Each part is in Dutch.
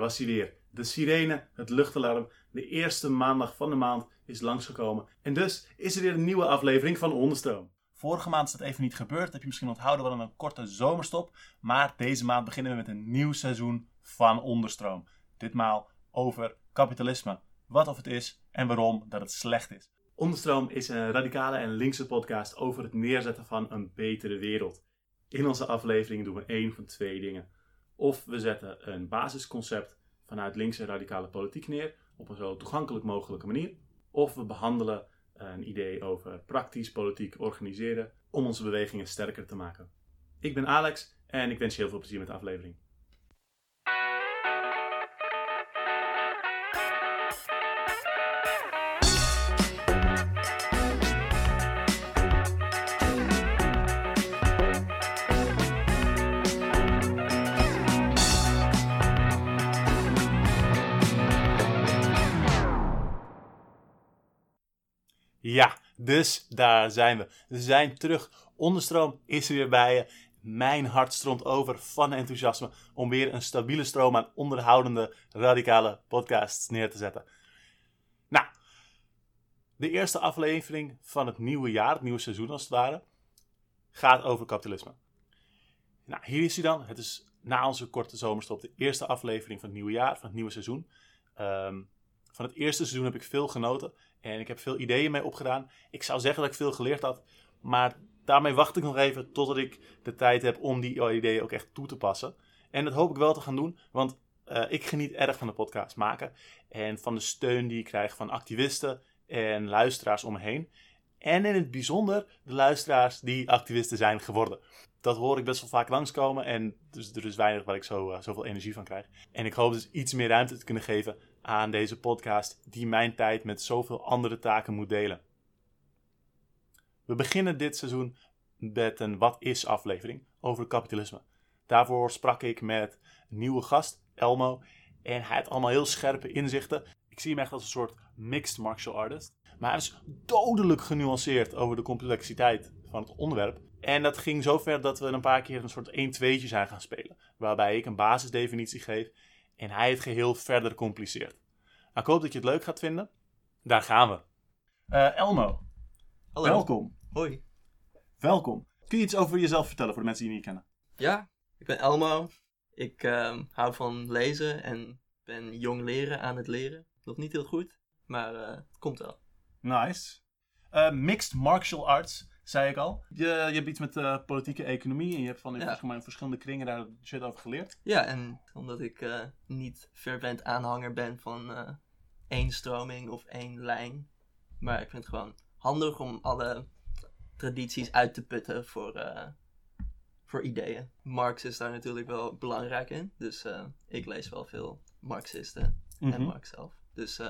was hij weer. De sirene, het luchtalarm, de eerste maandag van de maand is langsgekomen. En dus is er weer een nieuwe aflevering van Onderstroom. Vorige maand is dat even niet gebeurd. Heb je misschien onthouden, we hadden een korte zomerstop. Maar deze maand beginnen we met een nieuw seizoen van Onderstroom. Ditmaal over kapitalisme. Wat of het is en waarom dat het slecht is. Onderstroom is een radicale en linkse podcast over het neerzetten van een betere wereld. In onze afleveringen doen we één van twee dingen. Of we zetten een basisconcept vanuit linkse radicale politiek neer op een zo toegankelijk mogelijke manier. Of we behandelen een idee over praktisch politiek organiseren om onze bewegingen sterker te maken. Ik ben Alex en ik wens je heel veel plezier met de aflevering. Ja, dus daar zijn we. We zijn terug. Onderstroom is er weer bij je. Mijn hart stroomt over van enthousiasme om weer een stabiele stroom aan onderhoudende radicale podcasts neer te zetten. Nou, de eerste aflevering van het nieuwe jaar, het nieuwe seizoen als het ware, gaat over kapitalisme. Nou, hier is hij dan. Het is na onze korte zomerstop de eerste aflevering van het nieuwe jaar, van het nieuwe seizoen. Ehm, van het eerste seizoen heb ik veel genoten en ik heb veel ideeën mee opgedaan. Ik zou zeggen dat ik veel geleerd had, maar daarmee wacht ik nog even totdat ik de tijd heb om die ideeën ook echt toe te passen. En dat hoop ik wel te gaan doen, want uh, ik geniet erg van de podcast maken en van de steun die ik krijg van activisten en luisteraars om me heen. En in het bijzonder de luisteraars die activisten zijn geworden. Dat hoor ik best wel vaak langskomen en dus er is weinig waar ik zo, uh, zoveel energie van krijg. En ik hoop dus iets meer ruimte te kunnen geven aan deze podcast die mijn tijd met zoveel andere taken moet delen. We beginnen dit seizoen met een Wat is aflevering over kapitalisme. Daarvoor sprak ik met een nieuwe gast, Elmo, en hij had allemaal heel scherpe inzichten. Ik zie hem echt als een soort mixed martial artist. Maar hij is dodelijk genuanceerd over de complexiteit van het onderwerp. En dat ging zover dat we een paar keer een soort 1-2'tje zijn gaan spelen. Waarbij ik een basisdefinitie geef en hij het geheel verder compliceert. Nou, ik hoop dat je het leuk gaat vinden. Daar gaan we. Uh, Elmo. Hallo. Welkom. Hoi. Welkom. Kun je iets over jezelf vertellen voor de mensen die je niet kennen? Ja, ik ben Elmo. Ik uh, hou van lezen en ben jong leren aan het leren. Nog niet heel goed, maar uh, het komt wel. Nice. Uh, mixed martial arts, zei ik al. Je, je hebt iets met uh, politieke economie en je hebt van in, ja. verschillende kringen daar shit over geleerd. Ja, en omdat ik uh, niet fervent aanhanger ben van één stroming of één lijn. Maar ik vind het gewoon handig om alle tradities uit te putten voor, voor ideeën. Marx is daar natuurlijk wel belangrijk in. Dus ik lees wel veel Marxisten en Marx zelf. Dus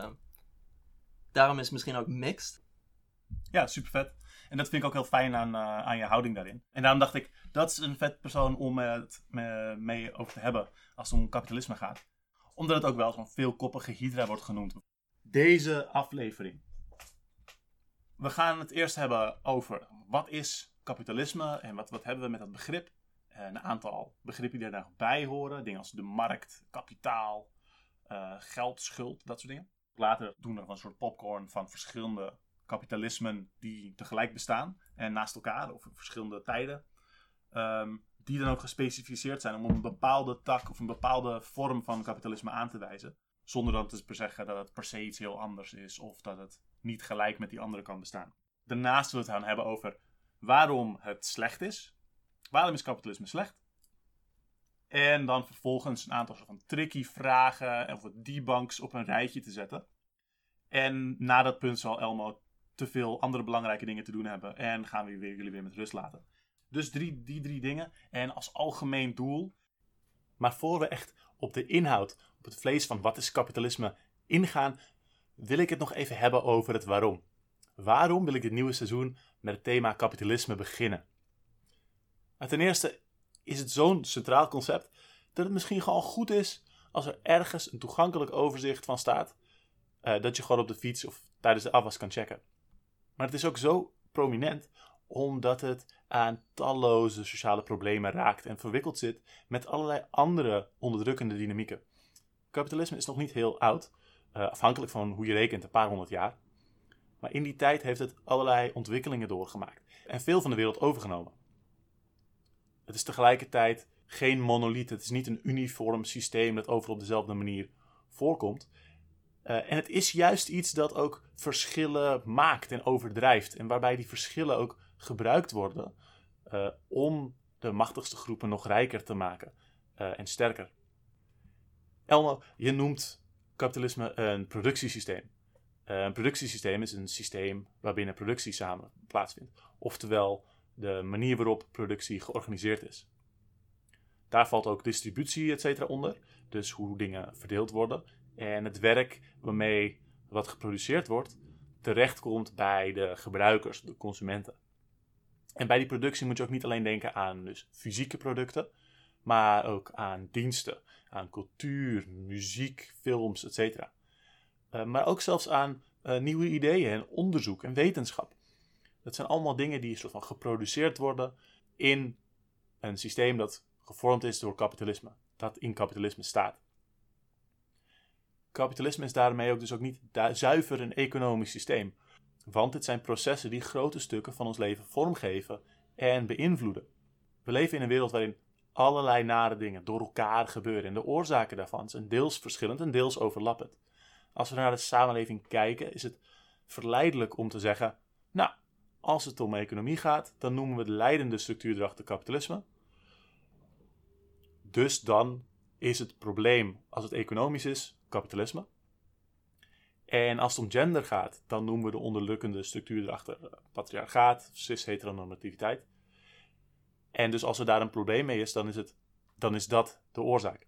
daarom is het misschien ook mixed. Ja, super vet. En dat vind ik ook heel fijn aan, uh, aan je houding daarin. En daarom dacht ik, dat is een vet persoon om het me, mee over te hebben als het om kapitalisme gaat. Omdat het ook wel zo'n veelkoppige hydra wordt genoemd. Deze aflevering. We gaan het eerst hebben over wat is kapitalisme en wat, wat hebben we met dat begrip. Een aantal begrippen die daarbij horen. Dingen als de markt, kapitaal, uh, geld, schuld, dat soort dingen. Later doen we een soort popcorn van verschillende kapitalismen die tegelijk bestaan en naast elkaar of verschillende tijden. Um, die dan ook gespecificeerd zijn om een bepaalde tak of een bepaalde vorm van kapitalisme aan te wijzen. Zonder dan te zeggen dat het per se iets heel anders is of dat het niet gelijk met die andere kan bestaan. Daarnaast zullen we het gaan hebben over waarom het slecht is. Waarom is kapitalisme slecht? En dan vervolgens een aantal van tricky vragen of debunks op een rijtje te zetten. En na dat punt zal Elmo te veel andere belangrijke dingen te doen hebben. En gaan we weer, jullie weer met rust laten. Dus drie, die drie dingen. En als algemeen doel. Maar voor we echt op de inhoud, op het vlees van wat is kapitalisme ingaan, wil ik het nog even hebben over het waarom. Waarom wil ik dit nieuwe seizoen met het thema kapitalisme beginnen? Nou, ten eerste is het zo'n centraal concept dat het misschien gewoon goed is als er ergens een toegankelijk overzicht van staat. Uh, dat je gewoon op de fiets of tijdens de afwas kan checken. Maar het is ook zo prominent omdat het aan talloze sociale problemen raakt en verwikkeld zit met allerlei andere onderdrukkende dynamieken. Kapitalisme is nog niet heel oud, uh, afhankelijk van hoe je rekent, een paar honderd jaar. Maar in die tijd heeft het allerlei ontwikkelingen doorgemaakt en veel van de wereld overgenomen. Het is tegelijkertijd geen monolith, het is niet een uniform systeem dat overal op dezelfde manier voorkomt. Uh, en het is juist iets dat ook verschillen maakt en overdrijft. En waarbij die verschillen ook gebruikt worden uh, om de machtigste groepen nog rijker te maken uh, en sterker. Elmo, je noemt kapitalisme een productiesysteem. een productiesysteem is een systeem waarbinnen productie samen plaatsvindt. Oftewel de manier waarop productie georganiseerd is. Daar valt ook distributie, et cetera, onder. Dus hoe dingen verdeeld worden. En het werk waarmee wat geproduceerd wordt, terechtkomt bij de gebruikers, de consumenten. En bij die productie moet je ook niet alleen denken aan dus fysieke producten, maar ook aan diensten, aan cultuur, muziek, films, etc. Uh, maar ook zelfs aan uh, nieuwe ideeën en onderzoek en wetenschap. Dat zijn allemaal dingen die soort van geproduceerd worden in een systeem dat gevormd is door kapitalisme, dat in kapitalisme staat. Kapitalisme is daarmee ook dus ook niet zuiver een economisch systeem, want het zijn processen die grote stukken van ons leven vormgeven en beïnvloeden. We leven in een wereld waarin allerlei nare dingen door elkaar gebeuren en de oorzaken daarvan zijn deels verschillend en deels overlappend. Als we naar de samenleving kijken, is het verleidelijk om te zeggen: Nou, als het om economie gaat, dan noemen we de leidende structuur erachter kapitalisme. Dus dan is het probleem, als het economisch is, kapitalisme. En als het om gender gaat, dan noemen we de onderlukkende structuur erachter uh, patriarchaat, cis-heteronormativiteit. En dus als er daar een probleem mee is, dan is, het, dan is dat de oorzaak.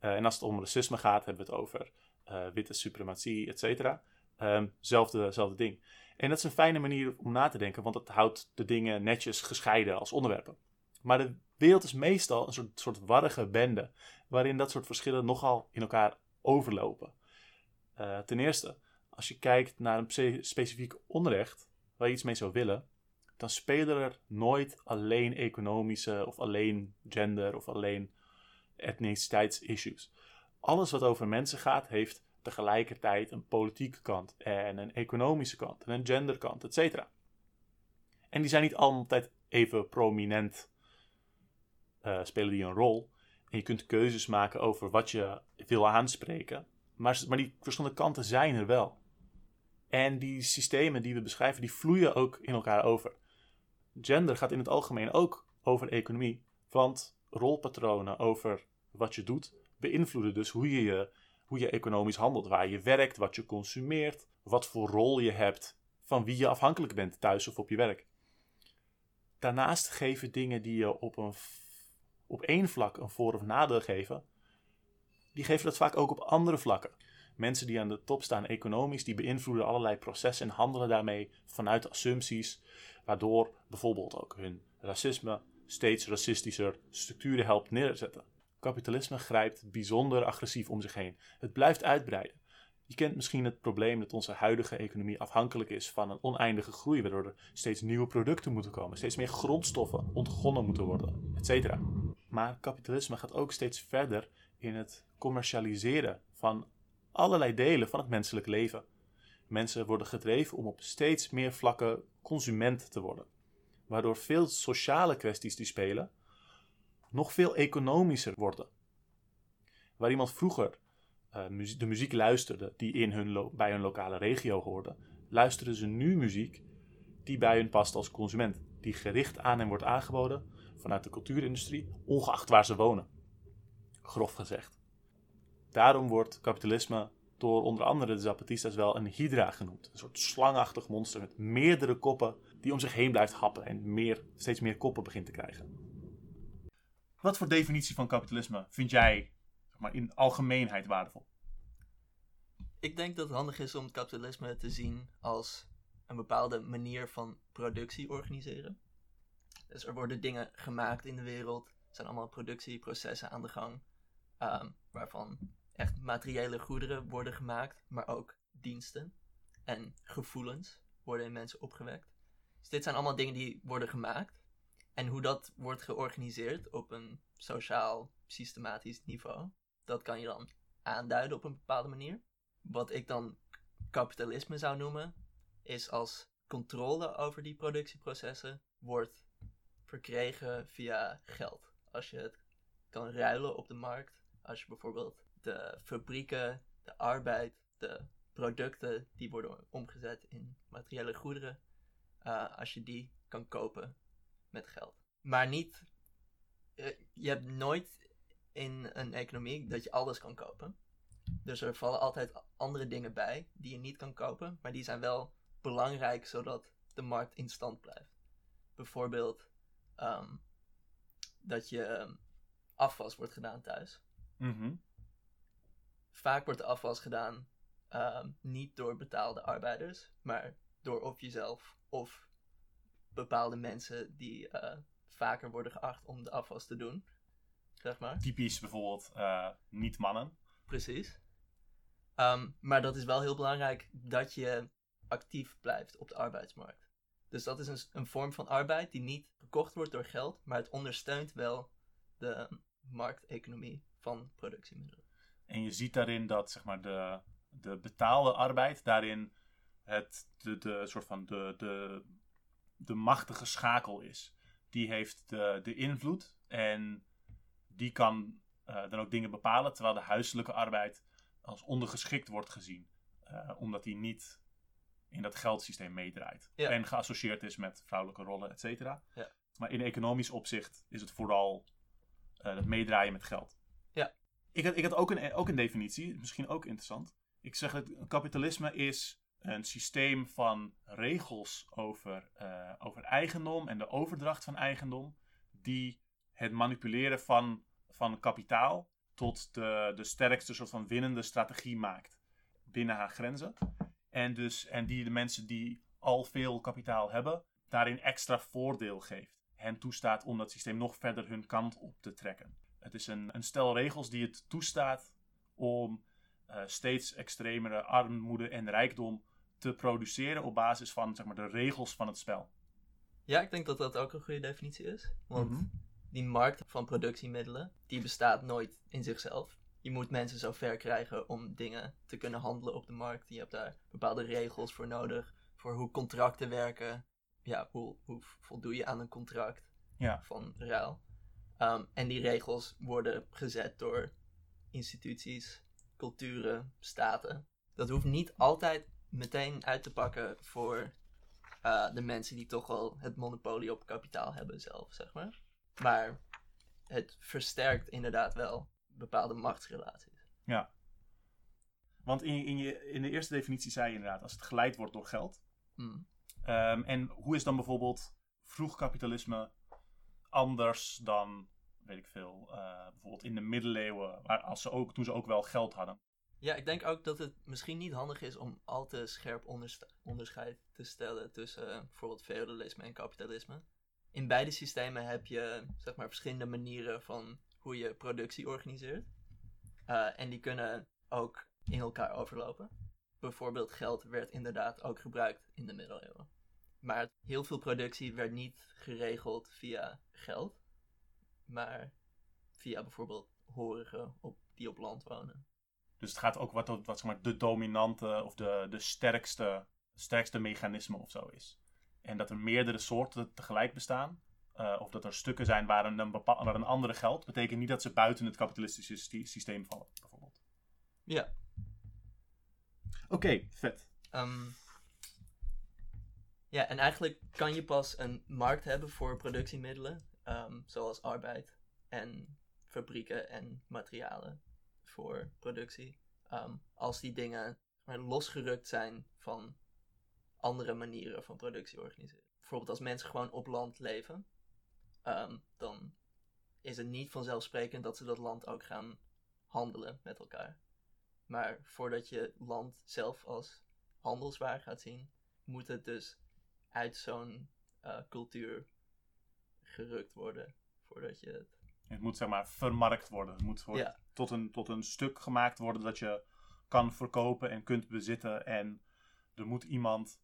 Uh, en als het om racisme gaat, hebben we het over uh, witte suprematie, et cetera. Um, zelfde, zelfde ding. En dat is een fijne manier om na te denken, want het houdt de dingen netjes gescheiden als onderwerpen. Maar de wereld is meestal een soort, soort warrige bende, waarin dat soort verschillen nogal in elkaar overlopen. Uh, ten eerste, als je kijkt naar een specifiek onrecht waar je iets mee zou willen, dan spelen er nooit alleen economische of alleen gender of alleen etniciteitsissues. Alles wat over mensen gaat, heeft tegelijkertijd een politieke kant en een economische kant en een genderkant, etc. En die zijn niet altijd even prominent, uh, spelen die een rol. Je kunt keuzes maken over wat je wil aanspreken. Maar, maar die verschillende kanten zijn er wel. En die systemen die we beschrijven, die vloeien ook in elkaar over. Gender gaat in het algemeen ook over economie. Want rolpatronen over wat je doet beïnvloeden dus hoe je, je, hoe je economisch handelt. Waar je werkt, wat je consumeert, wat voor rol je hebt, van wie je afhankelijk bent thuis of op je werk. Daarnaast geven dingen die je op, een, op één vlak een voor- of nadeel geven, die geven dat vaak ook op andere vlakken. Mensen die aan de top staan economisch, die beïnvloeden allerlei processen en handelen daarmee vanuit assumpties, waardoor bijvoorbeeld ook hun racisme steeds racistischer structuren helpt neerzetten. Kapitalisme grijpt bijzonder agressief om zich heen. Het blijft uitbreiden. Je kent misschien het probleem dat onze huidige economie afhankelijk is van een oneindige groei, waardoor er steeds nieuwe producten moeten komen, steeds meer grondstoffen ontgonnen moeten worden, etc. Maar kapitalisme gaat ook steeds verder in het commercialiseren van allerlei delen van het menselijk leven. Mensen worden gedreven om op steeds meer vlakken consument te worden, waardoor veel sociale kwesties die spelen nog veel economischer worden. Waar iemand vroeger uh, de muziek luisterde die in hun bij hun lokale regio hoorde, luisteren ze nu muziek die bij hun past als consument, die gericht aan hen wordt aangeboden vanuit de cultuurindustrie, ongeacht waar ze wonen. Grof gezegd. Daarom wordt kapitalisme door onder andere de Zapatistas wel een hydra genoemd. Een soort slangachtig monster met meerdere koppen die om zich heen blijft happen en meer, steeds meer koppen begint te krijgen. Wat voor definitie van kapitalisme vind jij maar, in algemeenheid waardevol? Ik denk dat het handig is om het kapitalisme te zien als een bepaalde manier van productie organiseren. Dus er worden dingen gemaakt in de wereld. Er zijn allemaal productieprocessen aan de gang. Um, waarvan echt materiële goederen worden gemaakt, maar ook diensten en gevoelens worden in mensen opgewekt. Dus dit zijn allemaal dingen die worden gemaakt. En hoe dat wordt georganiseerd op een sociaal, systematisch niveau, dat kan je dan aanduiden op een bepaalde manier. Wat ik dan kapitalisme zou noemen, is als controle over die productieprocessen wordt verkregen via geld. Als je het kan ruilen op de markt, als je bijvoorbeeld de fabrieken, de arbeid, de producten die worden omgezet in materiële goederen, uh, als je die kan kopen met geld. Maar niet, uh, je hebt nooit in een economie dat je alles kan kopen. Dus er vallen altijd andere dingen bij die je niet kan kopen, maar die zijn wel belangrijk zodat de markt in stand blijft. Bijvoorbeeld um, dat je um, afwas wordt gedaan thuis. Mm Vaak wordt de afwas gedaan um, niet door betaalde arbeiders, maar door of jezelf of bepaalde mensen die uh, vaker worden geacht om de afwas te doen. Zeg maar. Typisch bijvoorbeeld uh, niet-mannen. Precies. Um, maar dat is wel heel belangrijk dat je actief blijft op de arbeidsmarkt. Dus dat is een, een, vorm van arbeid die niet gekocht wordt door geld, maar het ondersteunt wel de markteconomie van productiemiddelen. En je ziet daarin dat zeg maar, de, de betaalde arbeid daarin het, de, de, soort van de, de, de machtige schakel is. Die heeft de, de invloed en die kan uh, dan ook dingen bepalen, terwijl de huiselijke arbeid als ondergeschikt wordt gezien. Uh, omdat die niet in dat geldsysteem meedraait. Ja. En geassocieerd is met vrouwelijke rollen, et cetera. Ja. Maar in economisch opzicht is het vooral uh, het meedraaien met geld. Ja. Ik had, ik had ook, een, ook een definitie, misschien ook interessant. Ik zeg dat kapitalisme is een systeem van regels over, over eigendom en de overdracht van eigendom, die het manipuleren van, van kapitaal tot de, de sterkste soort van winnende strategie maakt binnen haar grenzen. En, dus, en die de mensen die al veel kapitaal hebben, daarin extra voordeel geeft. Hen toestaat om dat systeem nog verder hun kant op te trekken. Het is een, een stel regels die het toestaat om uh, steeds extremere armoede en rijkdom te produceren op basis van zeg maar, de regels van het spel. Ja, ik denk dat dat ook een goede definitie is. Want Mhm. Die markt van productiemiddelen, die bestaat nooit in zichzelf. Je moet mensen zo ver krijgen om dingen te kunnen handelen op de markt. Je hebt daar bepaalde regels voor nodig. Voor hoe contracten werken. Ja, hoe, hoe voldoe je aan een contract Ja. van ruil. Um, en die regels worden gezet door instituties, culturen, staten. Dat hoeft niet altijd meteen uit te pakken voor uh, de mensen die toch al het monopolie op kapitaal hebben zelf, zeg maar. Maar het versterkt inderdaad wel bepaalde machtsrelaties. Ja. Want in, in, je, in de eerste definitie zei je inderdaad, als het geleid wordt door geld. Hmm. Um, en hoe is dan bijvoorbeeld vroeg kapitalisme anders dan, weet ik veel, uh, bijvoorbeeld in de middeleeuwen, waar als ze ook, toen ze ook wel geld hadden? Ja, ik denk ook dat het misschien niet handig is om al te scherp onderscheid te stellen tussen uh, bijvoorbeeld feudalisme en kapitalisme. In beide systemen heb je zeg maar, verschillende manieren van hoe je productie organiseert. Uh, en die kunnen ook in elkaar overlopen. Bijvoorbeeld geld werd inderdaad ook gebruikt in de middeleeuwen. Maar heel veel productie werd niet geregeld via geld, maar via bijvoorbeeld horigen op, die op land wonen. Dus het gaat ook wat, wat zeg maar, de dominante of de, de sterkste, sterkste mechanisme of zo is. En dat er meerdere soorten tegelijk bestaan. Uh, of dat er stukken zijn waar een, een, bepaal, waar een andere geldt. Betekent niet dat ze buiten het kapitalistische systeem vallen, bijvoorbeeld. Ja. Oké, okay, vet. Um, ja, en eigenlijk kan je pas een markt hebben voor productiemiddelen. Um, zoals arbeid en fabrieken en materialen voor productie. Um, als die dingen maar losgerukt zijn van andere manieren van productie organiseren. Bijvoorbeeld als mensen gewoon op land leven, um, dan is het niet vanzelfsprekend dat ze dat land ook gaan handelen met elkaar. Maar voordat je land zelf als handelswaar gaat zien, moet het dus uit zo'n uh, cultuur gerukt worden voordat je het. Het moet zeg maar vermarkt worden. Het moet ja. tot, een, tot een stuk gemaakt worden dat je kan verkopen en kunt bezitten. En er moet iemand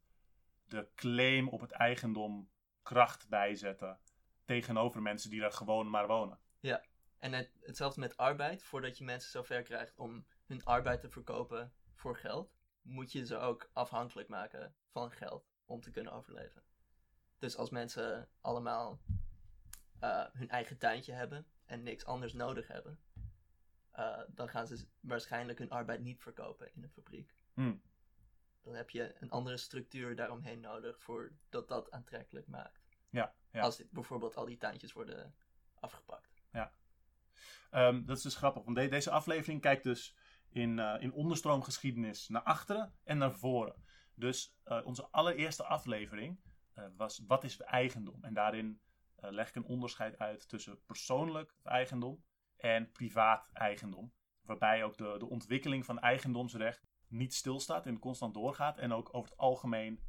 de claim op het eigendom kracht bijzetten tegenover mensen die daar gewoon maar wonen. Ja. En het, hetzelfde met arbeid. Voordat je mensen zover krijgt om hun arbeid te verkopen voor geld, moet je ze ook afhankelijk maken van geld om te kunnen overleven. Dus als mensen allemaal uh, hun eigen tuintje hebben en niks anders nodig hebben, uh, dan gaan ze waarschijnlijk hun arbeid niet verkopen in een fabriek. Hmm. Dan heb je een andere structuur daaromheen nodig voordat dat aantrekkelijk maakt. Ja, ja. Als dit, bijvoorbeeld al die tuintjes worden afgepakt. Ja. Um, dat is dus grappig, want de deze aflevering kijkt dus in, uh, in onderstroomgeschiedenis naar achteren en naar voren. Dus uh, onze allereerste aflevering uh, was Wat is eigendom? En daarin leg ik een onderscheid uit tussen persoonlijk eigendom en privaat eigendom. Waarbij ook de, de ontwikkeling van eigendomsrecht niet stilstaat en constant doorgaat. En ook over het algemeen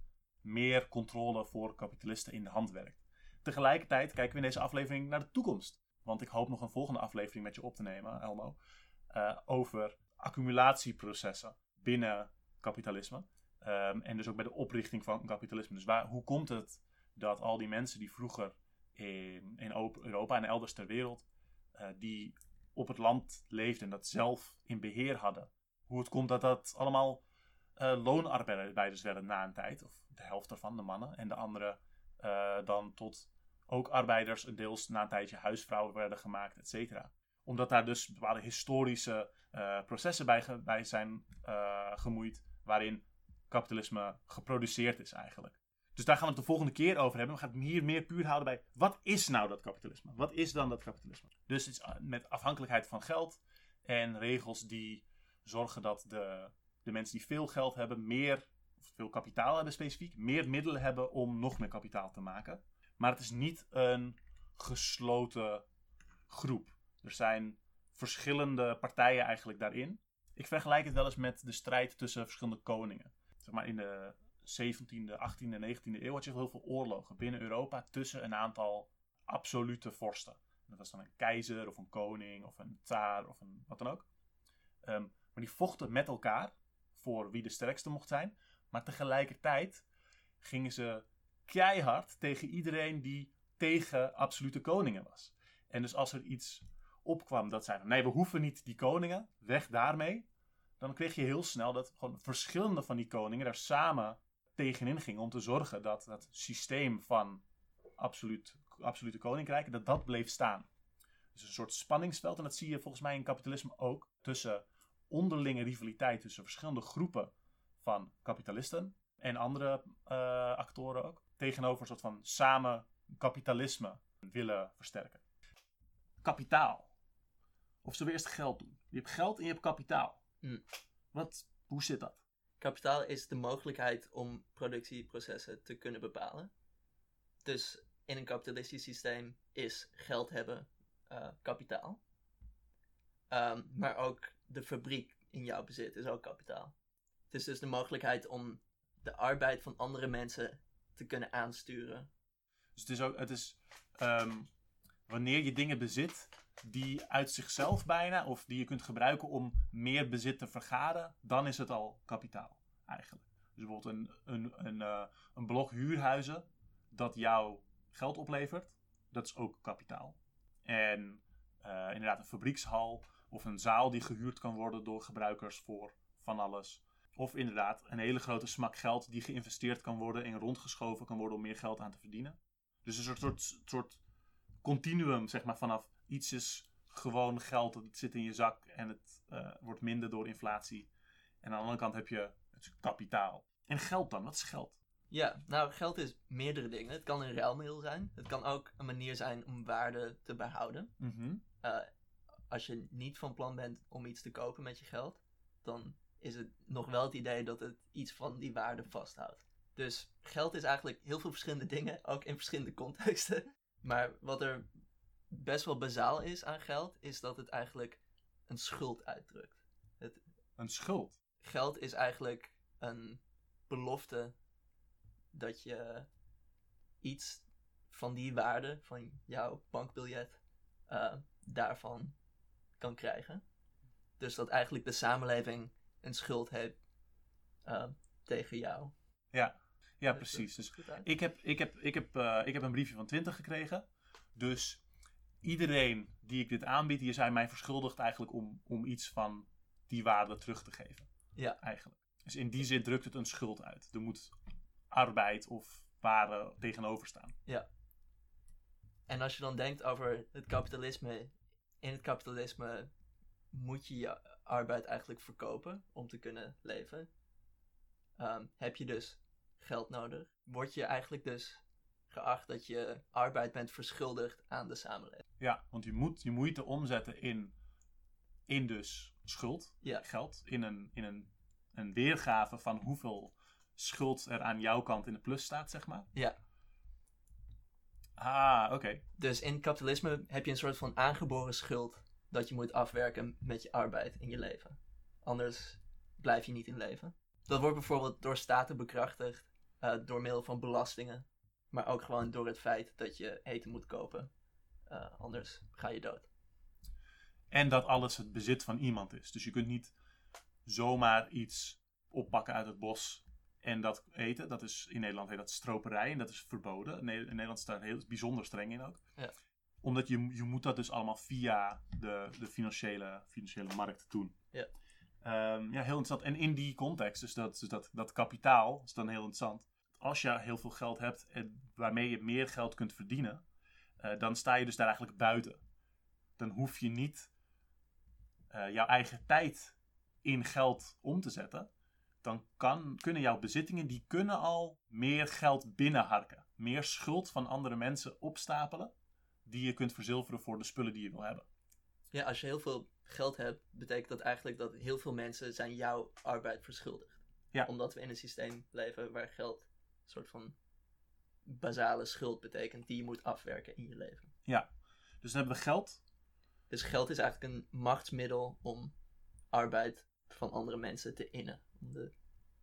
meer controle voor kapitalisten in de hand werkt. Tegelijkertijd kijken we in deze aflevering naar de toekomst. Want ik hoop nog een volgende aflevering met je op te nemen, Elmo. Uh, over accumulatieprocessen binnen kapitalisme. Um, en dus ook bij de oprichting van kapitalisme. Dus waar, hoe komt het dat al die mensen die vroeger in, in Europa en elders ter wereld, uh, die op het land leefden en dat zelf in beheer hadden, hoe het komt dat dat allemaal uh, loonarbeiders werden na een tijd, of de helft ervan, de mannen, en de andere uh, dan tot ook arbeiders, deels na een tijdje huisvrouwen werden gemaakt, et cetera. Omdat daar dus bepaalde historische uh, processen bij, bij zijn gemoeid, waarin kapitalisme geproduceerd is eigenlijk. Dus daar gaan we het de volgende keer over hebben. We gaan het hier meer puur houden bij wat is nou dat kapitalisme? Wat is dan dat kapitalisme? Dus met afhankelijkheid van geld en regels die zorgen dat de, de mensen die veel geld hebben, meer, of veel kapitaal hebben specifiek, meer middelen hebben om nog meer kapitaal te maken. Maar het is niet een gesloten groep. Er zijn verschillende partijen eigenlijk daarin. Ik vergelijk het wel eens met de strijd tussen verschillende koningen. Zeg maar in de 17e, 18e en 19e eeuw had je heel veel oorlogen binnen Europa tussen een aantal absolute vorsten. Dat was dan een keizer of een koning of een tsaar of een wat dan ook. Um, maar die vochten met elkaar voor wie de sterkste mocht zijn. Maar tegelijkertijd gingen ze keihard tegen iedereen die tegen absolute koningen was. En dus als er iets opkwam dat zei: nee, we hoeven niet die koningen, weg daarmee. Dan kreeg je heel snel dat gewoon verschillende van die koningen daar samen tegenin gingen om te zorgen dat dat systeem van absoluut, absolute koninkrijken, dat dat bleef staan. Dus een soort spanningsveld. En dat zie je volgens mij in kapitalisme ook tussen onderlinge rivaliteit tussen verschillende groepen van kapitalisten en andere uh, actoren ook. Tegenover een soort van samen kapitalisme willen versterken. Kapitaal. Of zullen we eerst geld doen? Je hebt geld en je hebt kapitaal. Hm. Wat, hoe zit dat? Kapitaal is de mogelijkheid om productieprocessen te kunnen bepalen. Dus in een kapitalistisch systeem is geld hebben uh, kapitaal. Um, maar ook de fabriek in jouw bezit is ook kapitaal. Het is dus de mogelijkheid om de arbeid van andere mensen te kunnen aansturen. Dus het is ook, het is, um, wanneer je dingen bezit die uit zichzelf bijna, of die je kunt gebruiken om meer bezit te vergaren, dan is het al kapitaal eigenlijk. Dus bijvoorbeeld een, een, een, uh, een blok huurhuizen dat jou geld oplevert, dat is ook kapitaal. En uh, inderdaad een fabriekshal of een zaal die gehuurd kan worden door gebruikers voor van alles. Of inderdaad een hele grote smak geld die geïnvesteerd kan worden en rondgeschoven kan worden om meer geld aan te verdienen. Dus een soort, soort, soort continuum, zeg maar, vanaf iets is gewoon geld, dat zit in je zak en het uh, wordt minder door inflatie. En aan de andere kant heb je het kapitaal. En geld dan, wat is geld? Ja, nou, geld is meerdere dingen. Het kan een ruilmiddel zijn. Het kan ook een manier zijn om waarde te behouden. Mm -hmm. uh, als je niet van plan bent om iets te kopen met je geld, dan is het nog wel het idee dat het iets van die waarde vasthoudt. Dus geld is eigenlijk heel veel verschillende dingen, ook in verschillende contexten. Maar wat er best wel bazaal is aan geld, is dat het eigenlijk een schuld uitdrukt. Het, een schuld? Geld is eigenlijk een belofte dat je iets van die waarde, van jouw bankbiljet, uh, daarvan kan krijgen. Dus dat eigenlijk de samenleving een schuld heeft uh, tegen jou. Ja, ja precies. Dus ik heb, ik, heb, ik, heb, uh, ik heb een briefje van 20 gekregen. Dus iedereen die ik dit aanbied, die zijn mij verschuldigd eigenlijk om, om iets van die waarde terug te geven. Ja. Eigenlijk. Dus in die zin drukt het een schuld uit. Er moet arbeid of waarde tegenover staan. En als je dan denkt over het kapitalisme, in het kapitalisme moet je je arbeid eigenlijk verkopen om te kunnen leven. Ehm, heb je dus geld nodig? Word je eigenlijk dus geacht dat je arbeid bent verschuldigd aan de samenleving? Ja, want je moet je moeite omzetten in, in dus schuld, Ja. geld, in, een, in een, een weergave van hoeveel schuld er aan jouw kant in de plus staat, zeg maar. Ja. Ah, oké. Dus in kapitalisme heb je een soort van aangeboren schuld dat je moet afwerken met je arbeid in je leven. Anders blijf je niet in leven. Dat wordt bijvoorbeeld door staten bekrachtigd, eh, door middel van belastingen, maar ook gewoon door het feit dat je eten moet kopen. Eh, anders ga je dood. En dat alles het bezit van iemand is. Dus je kunt niet zomaar iets oppakken uit het bos en dat eten. Dat is, in Nederland heet dat stroperij en dat is verboden. In Ne- in Nederland is daar heel bijzonder streng in ook. Ja. Omdat je, je moet dat dus allemaal via de, de financiële, financiële markt doen. Ja. Ehm, ja, heel interessant. En in die context, dus dat, dus dat, dat kapitaal, is dan heel interessant. Als je heel veel geld hebt en waarmee je meer geld kunt verdienen, eh, dan sta je dus daar eigenlijk buiten. Dan hoef je niet eh, jouw eigen tijd in geld om te zetten. Dan kan, kunnen jouw bezittingen, die kunnen al meer geld binnenharken. Meer schuld van andere mensen opstapelen, die je kunt verzilveren voor de spullen die je wil hebben. Ja, als je heel veel geld hebt, betekent dat eigenlijk dat heel veel mensen zijn jouw arbeid verschuldigd. Ja. Omdat we in een systeem leven waar geld een soort van basale schuld betekent die je moet afwerken in je leven. Dus dan hebben we geld, Dus geld is eigenlijk een machtsmiddel om arbeid van andere mensen te innen. Om de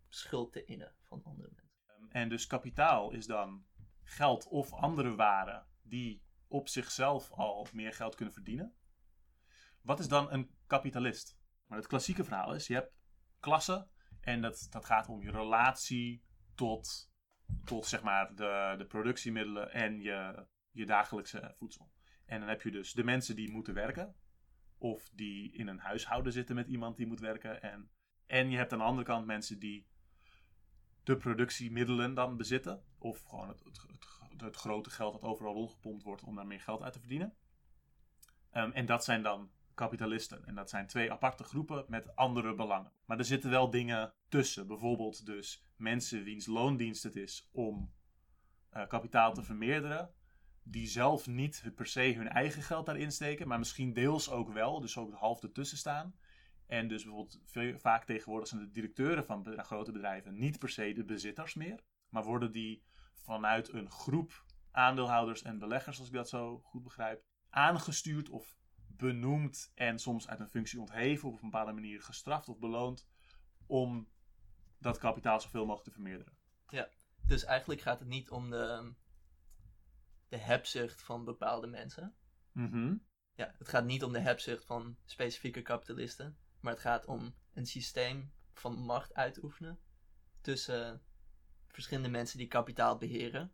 schuld te innen van andere mensen. Ehm, En dus kapitaal is dan geld of andere waren die op zichzelf al meer geld kunnen verdienen. Wat is dan een kapitalist? Maar het klassieke verhaal is, je hebt klassen en dat, dat gaat om je relatie tot, tot zeg maar de, de productiemiddelen en je, je dagelijkse voedsel. En dan heb je dus de mensen die moeten werken, of die in een huishouden zitten met iemand die moet werken. En, en je hebt aan de andere kant mensen die de productiemiddelen dan bezitten. Of gewoon het, het, het, grote geld dat overal rondgepompt wordt om daar meer geld uit te verdienen. Ehm, en dat zijn dan kapitalisten. En dat zijn twee aparte groepen met andere belangen. Maar er zitten wel dingen tussen. Bijvoorbeeld dus mensen wiens loondienst het is om eh, kapitaal te vermeerderen. Die zelf niet per se hun eigen geld daarin steken. Maar misschien deels ook wel. Dus ook half ertussen staan. En dus bijvoorbeeld veel- vaak tegenwoordig zijn de directeuren van grote bedrijven niet per se de bezitters meer. Maar worden die vanuit een groep aandeelhouders en beleggers, als ik dat zo goed begrijp, aangestuurd of benoemd en soms uit een functie ontheven of op een bepaalde manier gestraft of beloond om dat kapitaal zoveel mogelijk te vermeerderen. Dus eigenlijk gaat het niet om de, de hebzucht van bepaalde mensen. Mhm. Ja, het gaat niet om de hebzucht van specifieke kapitalisten. Maar het gaat om een systeem van macht uitoefenen tussen verschillende mensen die kapitaal beheren.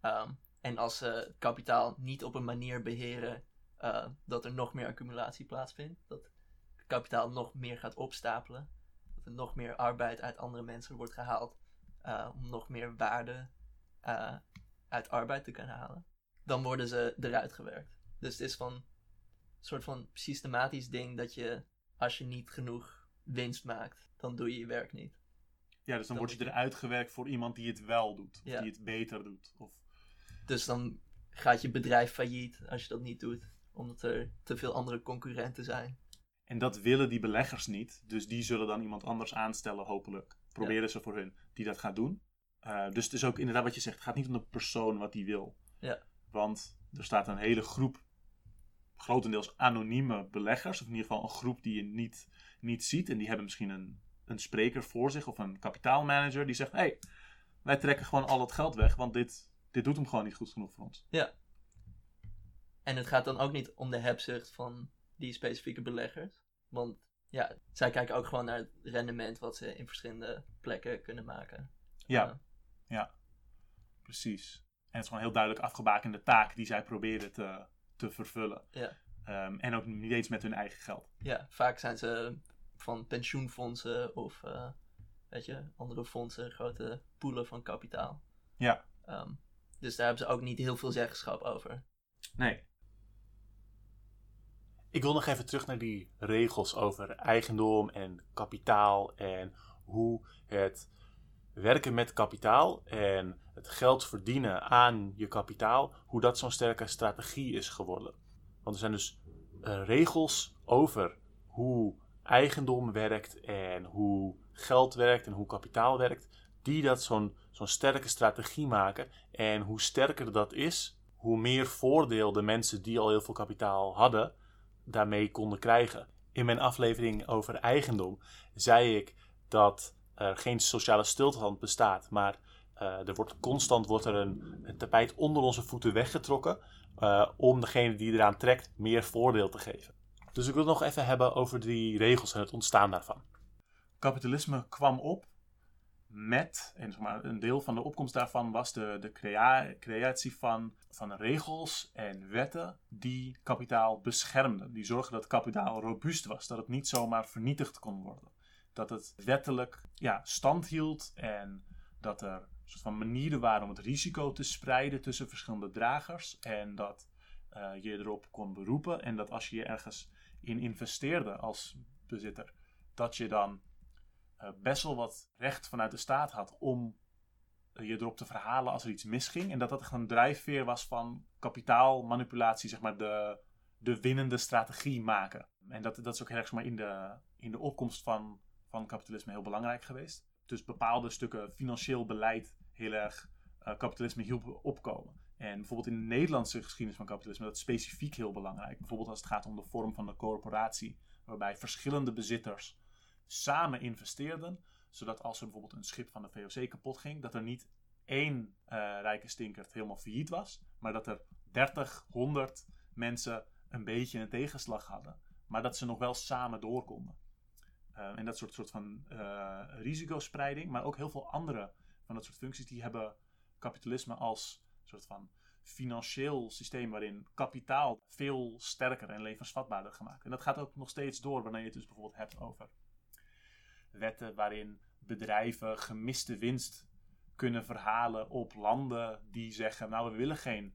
Ehm, en als ze kapitaal niet op een manier beheren eh, dat er nog meer accumulatie plaatsvindt, dat kapitaal nog meer gaat opstapelen, dat er nog meer arbeid uit andere mensen wordt gehaald eh, om nog meer waarde eh, uit arbeid te kunnen halen, dan worden ze eruit gewerkt. Dus het is van een soort van systematisch ding dat je, als je niet genoeg winst maakt, dan doe je je werk niet. Ja, dus dan Dan word je eruit gewerkt voor iemand die het wel doet. Of Ja. die het beter doet. Of... Dus dan gaat je bedrijf failliet als je dat niet doet, omdat er te veel andere concurrenten zijn. En dat willen die beleggers niet. Dus die zullen dan iemand anders aanstellen, hopelijk. Proberen ze voor hun, die dat gaat doen. Eh, dus het is ook inderdaad wat je zegt. Het gaat niet om de persoon wat die wil. Ja. Want er staat een hele groep, grotendeels anonieme beleggers. Of in ieder geval een groep die je niet, niet ziet. En die hebben misschien een, een spreker voor zich of een kapitaalmanager. Die zegt, hé, hey, wij trekken gewoon al het geld weg. Want dit, dit doet hem gewoon niet goed genoeg voor ons. En het gaat dan ook niet om de hebzucht van die specifieke beleggers. Want ja, zij kijken ook gewoon naar het rendement wat ze in verschillende plekken kunnen maken. Ja. Eh, Precies. En het is gewoon een heel duidelijk afgebakende taak die zij proberen te, te vervullen. Ja. Ehm, en ook niet eens met hun eigen geld. Ja, vaak zijn ze van pensioenfondsen of uh, weet je, andere fondsen, grote poelen van kapitaal. Ja. Um, dus daar hebben ze ook niet heel veel zeggenschap over. Nee. Ik wil nog even terug naar die regels over eigendom en kapitaal en hoe het werken met kapitaal en het geld verdienen aan je kapitaal, hoe dat zo'n sterke strategie is geworden. Want er zijn dus uh, regels over hoe eigendom werkt en hoe geld werkt en hoe kapitaal werkt, die dat zo'n zo'n sterke strategie maken. En hoe sterker dat is, hoe meer voordeel de mensen die al heel veel kapitaal hadden, daarmee konden krijgen. In mijn aflevering over eigendom zei ik dat er geen sociale stilstand bestaat, maar uh, er wordt constant wordt er een, tapijt onder onze voeten weggetrokken uh, om degene die eraan trekt meer voordeel te geven. Dus ik wil het nog even hebben over die regels en het ontstaan daarvan. Kapitalisme kwam op met, en zeg maar, een deel van de opkomst daarvan was de, de crea creatie van, van regels en wetten die kapitaal beschermden. Die zorgden dat kapitaal robuust was, dat het niet zomaar vernietigd kon worden. Dat het wettelijk ja, stand hield en dat er soort van manieren waren om het risico te spreiden tussen verschillende dragers. En dat uh, je erop kon beroepen. En dat als je je ergens in investeerde als bezitter, dat je dan uh, best wel wat recht vanuit de staat had om uh, je erop te verhalen als er iets misging. En dat dat echt een drijfveer was van kapitaalmanipulatie, zeg maar de, de winnende strategie maken. En dat, dat is ook heel erg maar, in, de, in de opkomst van, van kapitalisme heel belangrijk geweest. Dus bepaalde stukken financieel beleid heel erg uh, kapitalisme hielpen opkomen. En bijvoorbeeld in de Nederlandse geschiedenis van kapitalisme, dat specifiek heel belangrijk. Bijvoorbeeld als het gaat om de vorm van de corporatie, waarbij verschillende bezitters samen investeerden, zodat als er bijvoorbeeld een schip van de VOC kapot ging, dat er niet één uh, rijke stinkert helemaal failliet was, maar dat er 30, 100 mensen een beetje een tegenslag hadden, maar dat ze nog wel samen door konden. Uh, en dat soort, soort van uh, risicospreiding, maar ook heel veel andere van dat soort functies, die hebben kapitalisme als soort van financieel systeem waarin kapitaal veel sterker en levensvatbaarder gemaakt. En dat gaat ook nog steeds door wanneer je het dus bijvoorbeeld hebt over wetten waarin bedrijven gemiste winst kunnen verhalen op landen die zeggen: Nou, we willen geen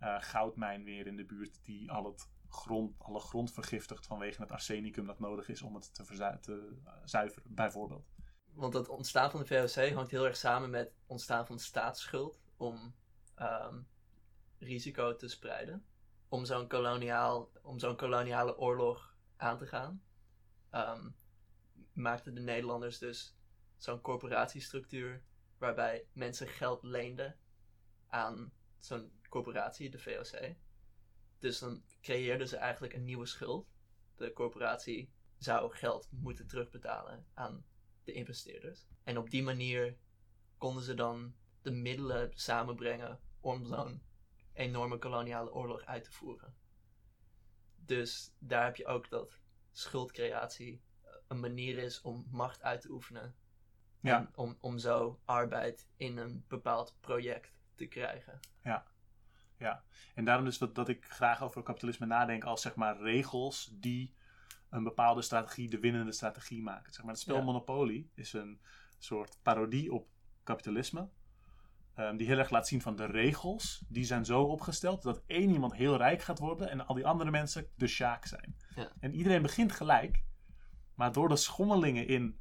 uh, goudmijn meer in de buurt die al het grond, alle grond vergiftigt vanwege het arsenicum dat nodig is om het te, te zuiveren, bijvoorbeeld. Want het ontstaan van de VOC hangt heel erg samen met het ontstaan van staatsschuld om um, risico te spreiden. Om zo'n koloniale oorlog aan te gaan. Um, maakten de Nederlanders dus zo'n corporatiestructuur waarbij mensen geld leenden aan zo'n corporatie, de VOC. Dus dan creëerden ze eigenlijk een nieuwe schuld. De corporatie zou geld moeten terugbetalen aan de investeerders. En op die manier konden ze dan de middelen samenbrengen om zo'n enorme koloniale oorlog uit te voeren. Dus daar heb je ook dat schuldcreatie een manier is om macht uit te oefenen. Ja. En om, om zo arbeid in een bepaald project te krijgen. Ja. Ja, en daarom dus dat, dat ik graag over kapitalisme nadenk als zeg maar regels die een bepaalde strategie de winnende strategie maken. Zeg maar, het spel ja. Monopoly is een soort parodie op kapitalisme. Um, die heel erg laat zien van de regels. Die zijn zo opgesteld dat één iemand heel rijk gaat worden en al die andere mensen de sjaak zijn. Ja. En iedereen begint gelijk. Maar door de schommelingen in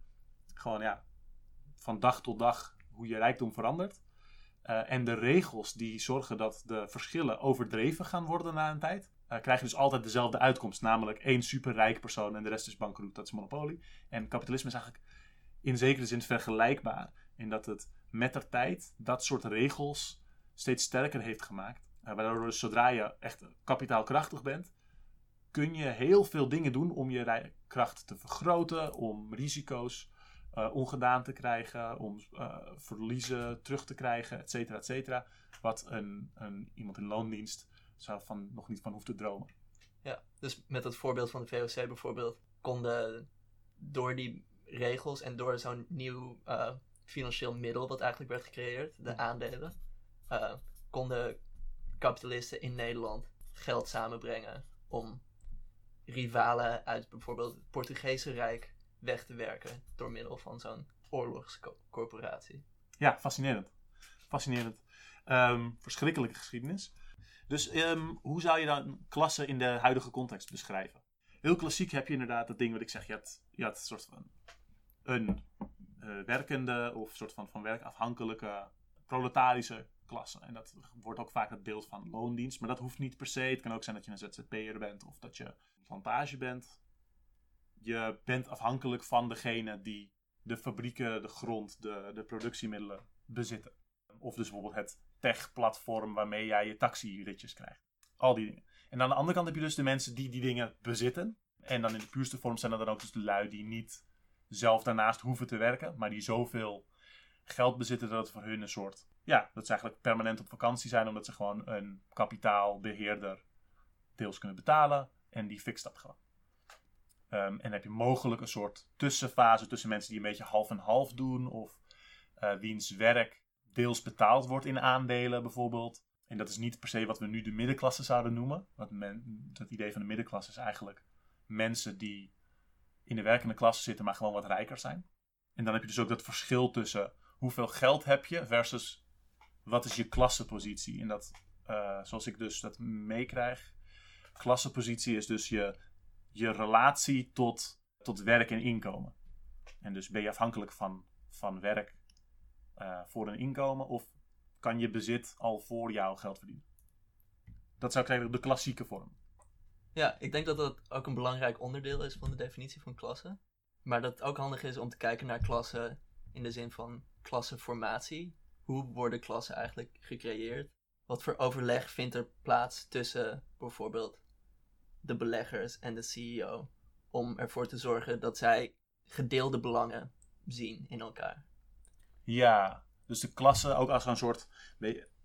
gewoon ja, van dag tot dag hoe je rijkdom verandert. Uh, en de regels die zorgen dat de verschillen overdreven gaan worden na een tijd. Uh, krijg je dus altijd dezelfde uitkomst. Namelijk één superrijke persoon en de rest is bankroet. Dat is monopolie. En kapitalisme is eigenlijk in zekere zin vergelijkbaar. In dat het met de tijd dat soort regels steeds sterker heeft gemaakt. Uh, waardoor dus zodra je echt kapitaalkrachtig bent, kun je heel veel dingen doen om je kracht te vergroten, om risico's uh, ongedaan te krijgen, om uh, verliezen terug te krijgen, et cetera, et cetera. Wat een, een, iemand in loondienst zou van, nog niet van hoeft te dromen. Ja, dus met het voorbeeld van de VOC bijvoorbeeld, konden door die regels en door zo'n nieuw uh, financieel middel wat eigenlijk werd gecreëerd, de aandelen, konden kapitalisten in Nederland geld samenbrengen om rivalen uit bijvoorbeeld het Portugese Rijk weg te werken door middel van zo'n oorlogscorporatie. Ja, fascinerend. Fascinerend. Ehm, verschrikkelijke geschiedenis. Dus ehm, hoe zou je dan klassen in de huidige context beschrijven? Heel klassiek heb je inderdaad dat ding wat ik zeg. Je hebt, je een soort van een eh, werkende of soort van, van werkafhankelijke proletarische klasse. En dat wordt ook vaak het beeld van loondienst. Maar dat hoeft niet per se. Het kan ook zijn dat je een ZZP'er bent of dat je een plantage bent. Je bent afhankelijk van degene die de fabrieken, de grond, de, de productiemiddelen bezitten. Of dus bijvoorbeeld het tech-platform waarmee jij je taxi-ritjes krijgt. Al die dingen. En aan de andere kant heb je dus de mensen die die dingen bezitten. En dan in de puurste vorm zijn er dan ook dus de lui die niet zelf daarnaast hoeven te werken, maar die zoveel geld bezitten dat het voor hun een soort, ja, dat ze eigenlijk permanent op vakantie zijn, omdat ze gewoon een kapitaalbeheerder deels kunnen betalen en die fixt dat gewoon. Ehm, en heb je mogelijk een soort tussenfase tussen mensen die een beetje half en half doen, of uh, wiens werk deels betaald wordt in aandelen bijvoorbeeld. En dat is niet per se wat we nu de middenklasse zouden noemen. Want men, het idee van de middenklasse is eigenlijk mensen die in de werkende klasse zitten, maar gewoon wat rijker zijn. En dan heb je dus ook dat verschil tussen hoeveel geld heb je versus wat is je klassepositie. En dat, uh, zoals ik dus dat meekrijg, klassepositie is dus je, je relatie tot, tot werk en inkomen. En dus ben je afhankelijk van, van werk uh, voor een inkomen of kan je bezit al voor jou geld verdienen. Dat zou ik zeggen de klassieke vorm. Ja, ik denk dat dat ook een belangrijk onderdeel is van de definitie van klasse. Maar dat het ook handig is om te kijken naar klassen in de zin van klassenformatie. Hoe worden klassen eigenlijk gecreëerd? Wat voor overleg vindt er plaats tussen bijvoorbeeld de beleggers en de CEO om ervoor te zorgen dat zij gedeelde belangen zien in elkaar? Ja, dus de klasse ook als een soort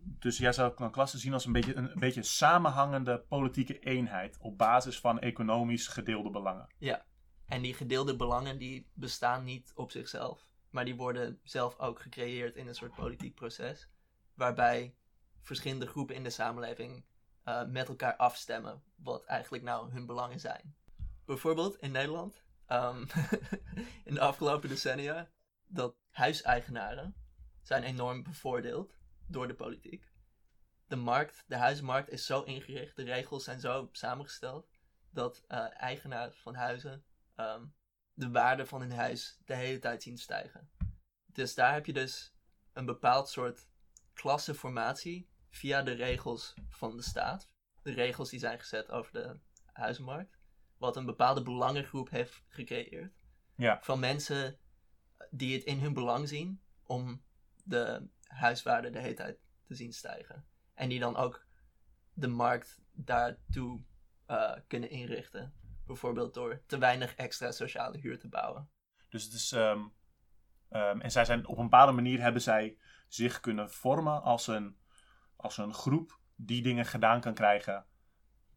dus jij zou een klasse zien als een beetje een, beetje samenhangende politieke eenheid op basis van economisch gedeelde belangen. Ja, en die gedeelde belangen die bestaan niet op zichzelf, maar die worden zelf ook gecreëerd in een soort politiek proces, waarbij verschillende groepen in de samenleving uh, met elkaar afstemmen wat eigenlijk nou hun belangen zijn. Bijvoorbeeld in Nederland, um, in de afgelopen decennia, dat huiseigenaren zijn enorm bevoordeeld door de politiek. De markt, de huizenmarkt is zo ingericht, de regels zijn zo samengesteld, dat uh, eigenaars van huizen ehm, de waarde van hun huis de hele tijd zien stijgen. Dus daar heb je dus een bepaald soort klassenformatie via de regels van de staat. De regels die zijn gezet over de huizenmarkt. Wat een bepaalde belangengroep heeft gecreëerd. Ja. Van mensen die het in hun belang zien om de huiswaarde de hele tijd te zien stijgen. En die dan ook de markt daartoe uh, kunnen inrichten. Bijvoorbeeld door te weinig extra sociale huur te bouwen. Dus het is. Um, um, en zij zijn op een bepaalde manier hebben zij zich kunnen vormen als een, als een groep die dingen gedaan kan krijgen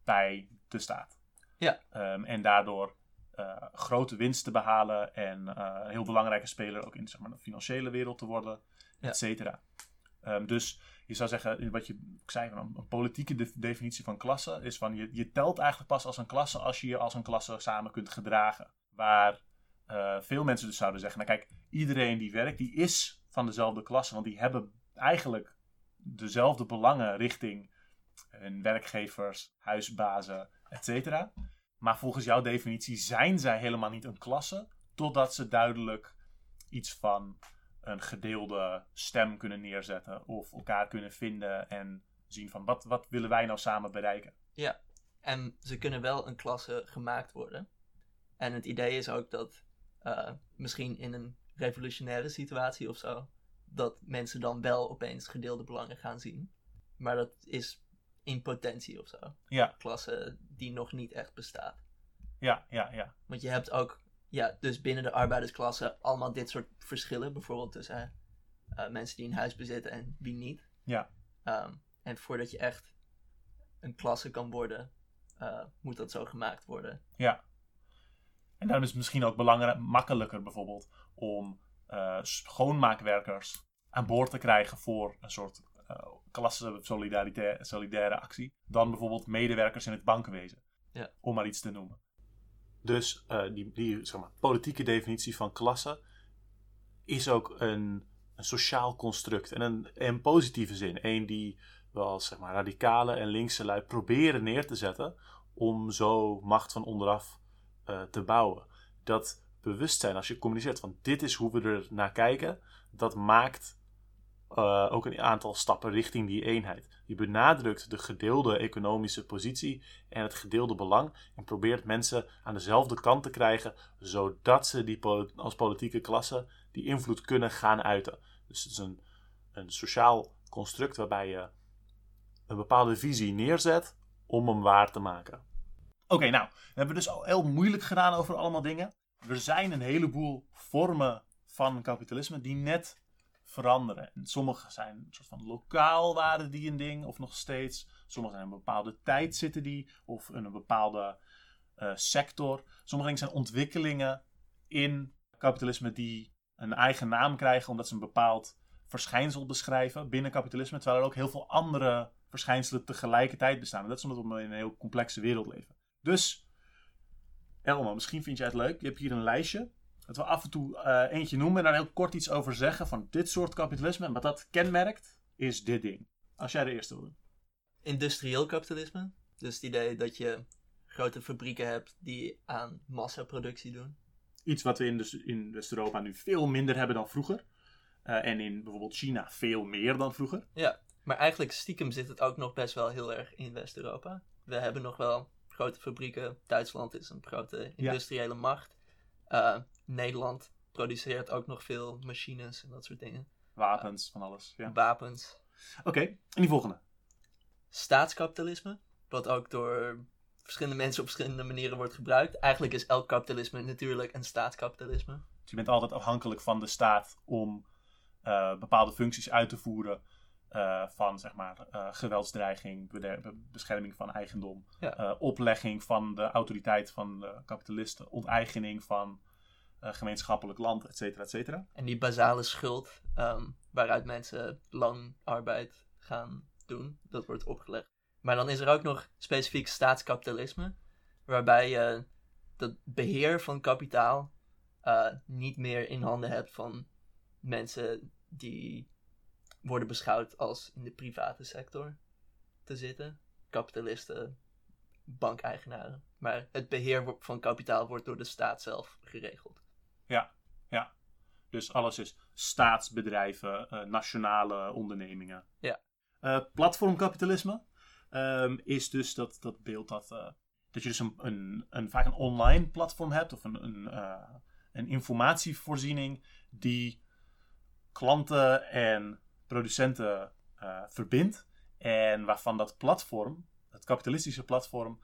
bij de staat. Ja. Um, en daardoor uh, grote winst te behalen en uh, een heel belangrijke speler ook in zeg maar, de financiële wereld te worden, ja. et cetera. Um, dus je zou zeggen, wat je ik zei, een, een politieke de definitie van klasse is van je, je telt eigenlijk pas als een klasse als je je als een klasse samen kunt gedragen. Waar uh, veel mensen dus zouden zeggen, nou kijk, iedereen die werkt, die is van dezelfde klasse, want die hebben eigenlijk dezelfde belangen richting hun werkgevers, huisbazen, et cetera. Maar volgens jouw definitie zijn zij helemaal niet een klasse, totdat ze duidelijk iets van een gedeelde stem kunnen neerzetten of elkaar kunnen vinden en zien van wat, wat willen wij nou samen bereiken. Ja, en ze kunnen wel een klasse gemaakt worden. En het idee is ook dat uh, misschien in een revolutionaire situatie of zo, dat mensen dan wel opeens gedeelde belangen gaan zien. Maar dat is in potentie of zo. Ja. Klasse die nog niet echt bestaat. Ja, ja, ja. Want je hebt ook ja, dus binnen de arbeidersklasse allemaal dit soort verschillen. Bijvoorbeeld tussen uh, mensen die een huis bezitten en wie niet. Ja. Um, en voordat je echt een klasse kan worden, uh, moet dat zo gemaakt worden. Ja. En daarom is het misschien ook belangrijk, makkelijker bijvoorbeeld om uh, schoonmaakwerkers aan boord te krijgen voor een soort uh, klasse solidaire, actie dan bijvoorbeeld medewerkers in het bankenwezen. Ja. Om maar iets te noemen. Dus uh, die, die zeg maar, politieke definitie van klasse is ook een, een sociaal construct. En een, in positieve zin. Een die wel zeg maar, radicale en linkse lui proberen neer te zetten om zo macht van onderaf uh, te bouwen. Dat bewustzijn, als je communiceert van dit is hoe we er naar kijken, dat maakt uh, ook een aantal stappen richting die eenheid. Je benadrukt de gedeelde economische positie en het gedeelde belang en probeert mensen aan dezelfde kant te krijgen, zodat ze die als politieke klasse die invloed kunnen gaan uiten. Dus het is een, een sociaal construct waarbij je een bepaalde visie neerzet om hem waar te maken. Oké, nou, we hebben dus al heel moeilijk gedaan over allemaal dingen. Er zijn een heleboel vormen van kapitalisme die net veranderen. En sommige zijn een soort van lokaal waren die een ding, of nog steeds. Sommige zijn een bepaalde tijd zitten die, of in een bepaalde uh, sector. Sommige dingen zijn ontwikkelingen in kapitalisme die een eigen naam krijgen omdat ze een bepaald verschijnsel beschrijven binnen kapitalisme. Terwijl er ook heel veel andere verschijnselen tegelijkertijd bestaan. En dat is omdat we in een heel complexe wereld leven. Dus, Elmo, misschien vind jij het leuk. Je hebt hier een lijstje. Dat we af en toe uh, eentje noemen en daar heel kort iets over zeggen. Van dit soort kapitalisme. Wat dat kenmerkt, is dit ding. Als jij de eerste wil doen. Industrieel kapitalisme. Dus het idee dat je grote fabrieken hebt die aan massaproductie doen. Iets wat we in, dus in West-Europa nu veel minder hebben dan vroeger. Uh, en in bijvoorbeeld China veel meer dan vroeger. Ja, maar eigenlijk stiekem zit het ook nog best wel heel erg in West-Europa. We hebben nog wel grote fabrieken. Duitsland is een grote industriële ja. macht. Uh, Nederland produceert ook nog veel machines en dat soort dingen. Wapens, van alles. Ja. Wapens. Oké, okay, en die volgende. Staatskapitalisme, wat ook door verschillende mensen op verschillende manieren wordt gebruikt. Eigenlijk is elk kapitalisme natuurlijk een staatskapitalisme. Dus je bent altijd afhankelijk van de staat om uh, bepaalde functies uit te voeren. Uh, van zeg maar uh, geweldsdreiging, bescherming van eigendom, ja. oplegging van de autoriteit van de kapitalisten, onteigening van gemeenschappelijk land, et cetera, et cetera. En die basale schuld um, waaruit mensen loonarbeid gaan doen, dat wordt opgelegd. Maar dan is er ook nog specifiek staatskapitalisme, waarbij je dat beheer van kapitaal niet meer in handen hebt van mensen die worden beschouwd als in de private sector te zitten. Kapitalisten, bankeigenaren. Maar het beheer van kapitaal wordt door de staat zelf geregeld. Ja, ja. Dus alles is staatsbedrijven, uh, nationale ondernemingen. Ja. Uh, platformkapitalisme um, is dus dat, dat beeld dat, uh, dat je dus een, een, een, vaak een online platform hebt of een, een, een informatievoorziening die klanten en producenten verbindt. En waarvan dat platform, het kapitalistische platform,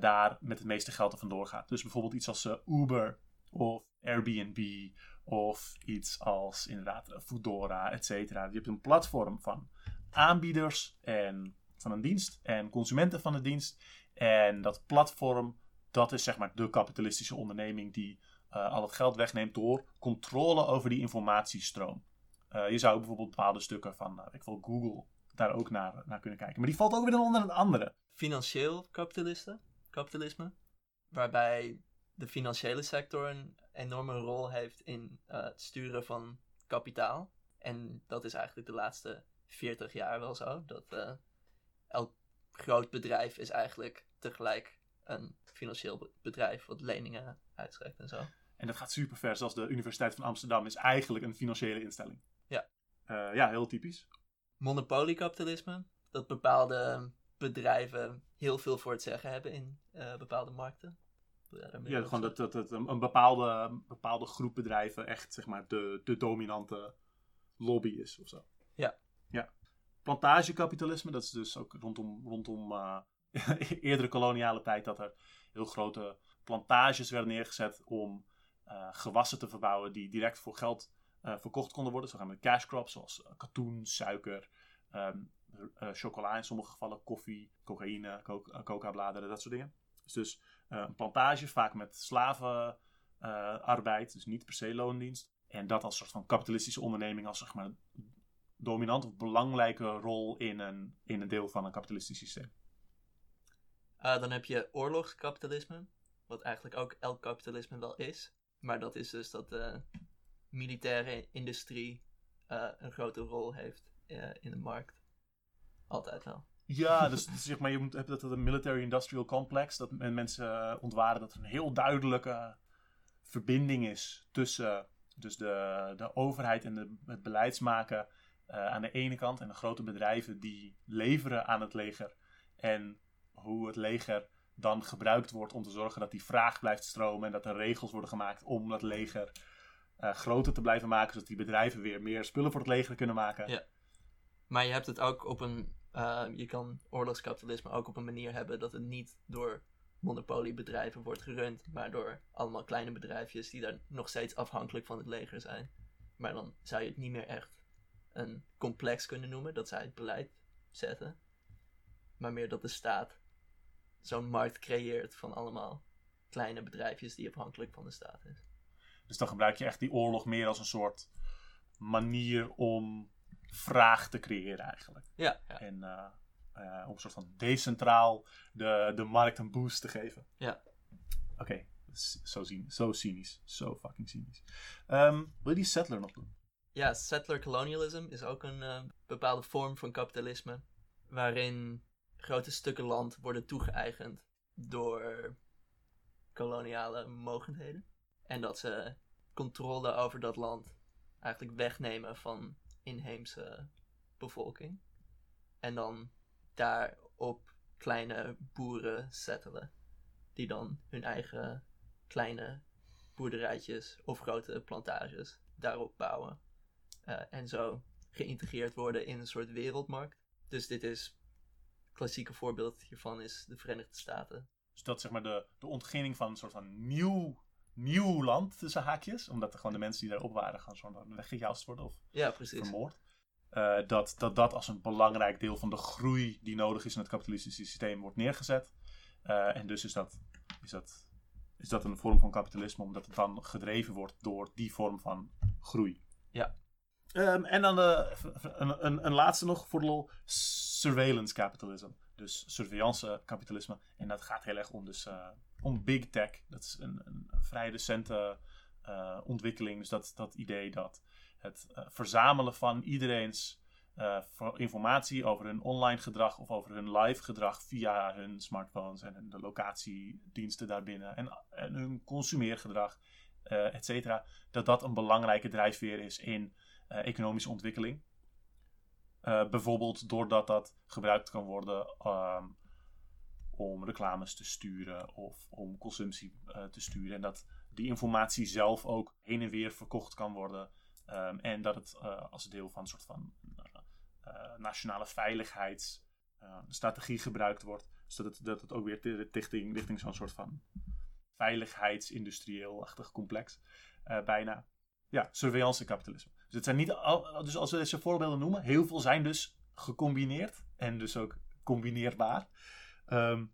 daar met het meeste geld er vandoor gaat. Dus bijvoorbeeld iets als Uber of Airbnb of iets als inderdaad Foodora, et cetera. Je hebt een platform van aanbieders en van een dienst en consumenten van de dienst. En dat platform, dat is zeg maar de kapitalistische onderneming die al het geld wegneemt door controle over die informatiestroom. Uh, je zou bijvoorbeeld bepaalde stukken van, uh, ik wil Google, daar ook naar, naar kunnen kijken. Maar die valt ook weer onder een andere. Financieel kapitalisten, kapitalisme, waarbij de financiële sector een enorme rol heeft in uh, het sturen van kapitaal. En dat is eigenlijk de laatste 40 jaar wel zo. Dat elk groot bedrijf is eigenlijk tegelijk een financieel bedrijf wat leningen uitschrijft en zo. En dat gaat super ver. Zoals de Universiteit van Amsterdam is eigenlijk een financiële instelling. Ja. Uh, ja, heel typisch. Monopoliekapitalisme. Dat bepaalde bedrijven heel veel voor het zeggen hebben in bepaalde markten. Ja, gewoon dat, dat, dat een bepaalde, bepaalde groep bedrijven echt zeg maar de, de dominante lobby is of zo. Ja. Ja. Plantagekapitalisme, dat is dus ook rondom, rondom uh, eerdere koloniale tijd dat er heel grote plantages werden neergezet om uh, gewassen te verbouwen die direct voor geld verkocht konden worden. Zogenaamde cash crops zoals katoen, suiker, um, chocola in sommige gevallen, koffie, cocaïne, coca-bladeren, dat soort dingen. Dus, dus een plantage, vaak met slavenarbeid, dus niet per se loondienst. En dat als soort van kapitalistische onderneming, als zeg maar dominant of belangrijke rol in een, in een deel van een kapitalistisch systeem? Dan heb je oorlogskapitalisme, wat eigenlijk ook elk kapitalisme wel is. Maar dat is dus dat militaire industrie uh, een grote rol heeft uh, in de markt. Altijd wel. Ja, dus, dus zeg maar, je hebt dat een military industrial complex. Dat mensen ontwaren dat er een heel duidelijke verbinding is tussen dus de, de overheid en de, het beleidsmaken aan de ene kant en de grote bedrijven die leveren aan het leger. En hoe het leger dan gebruikt wordt om te zorgen dat die vraag blijft stromen en dat er regels worden gemaakt om dat leger groter te blijven maken, zodat die bedrijven weer meer spullen voor het leger kunnen maken. Ja. Maar je hebt het ook op een. Uh, je kan oorlogskapitalisme ook op een manier hebben dat het niet door monopoliebedrijven wordt gerund, maar door allemaal kleine bedrijfjes die daar nog steeds afhankelijk van het leger zijn. Maar dan zou je het niet meer echt een complex kunnen noemen, dat zij het beleid zetten, maar meer dat de staat zo'n markt creëert van allemaal kleine bedrijfjes die afhankelijk van de staat is. Dus dan gebruik je echt die oorlog meer als een soort manier om vraag te creëren eigenlijk. Ja. ja. En uh, uh, om een soort van decentraal de, de markt een boost te geven. Ja. Oké, okay. zo, zo cynisch. Zo fucking cynisch. Um, wil je die settler nog doen? Ja, settler colonialism is ook een uh, bepaalde vorm van kapitalisme. Waarin grote stukken land worden toegeëigend door koloniale mogendheden. En dat ze controle over dat land eigenlijk wegnemen van inheemse bevolking. En dan daarop kleine boeren settelen. Die dan hun eigen kleine boerderijtjes of grote plantages daarop bouwen. Uh, en zo geïntegreerd worden in een soort wereldmarkt. Dus dit is klassieke voorbeeld hiervan is de Verenigde Staten. Dus dat zeg maar de, de ontginning van een soort van nieuw, nieuw land tussen haakjes. Omdat er gewoon de mensen die daarop waren gewoon zo weggejast worden of ja, precies. vermoord. Uh, dat, dat dat als een belangrijk deel van de groei die nodig is in het kapitalistische systeem wordt neergezet. Uh, en dus is dat, is, dat, is dat een vorm van kapitalisme, omdat het dan gedreven wordt door die vorm van groei. Ja. Um, en dan de, een, een, een, laatste nog voor de lol: surveillance capitalism. Dus surveillance kapitalisme. En dat gaat heel erg om, dus, om big tech. Dat is een, een vrij recente ontwikkeling. Dus dat, dat idee dat het uh, verzamelen van iedereen's uh, informatie over hun online gedrag of over hun live gedrag via hun smartphones en de locatiediensten daarbinnen en, hun consumeergedrag, uh, et cetera, dat dat een belangrijke drijfveer is in economische ontwikkeling. bijvoorbeeld doordat dat gebruikt kan worden um, om reclames te sturen of om consumptie te sturen. En dat die informatie zelf ook heen en weer verkocht kan worden Um, en dat het uh, als deel van een soort van uh, nationale veiligheidsstrategie gebruikt wordt. Dus dat het, dat het ook weer richting, richting zo'n soort van veiligheidsindustrieel-achtig complex bijna. Ja, surveillance kapitalisme. Dus, het zijn niet al, dus als we deze voorbeelden noemen, heel veel zijn dus gecombineerd en dus ook combineerbaar. Um,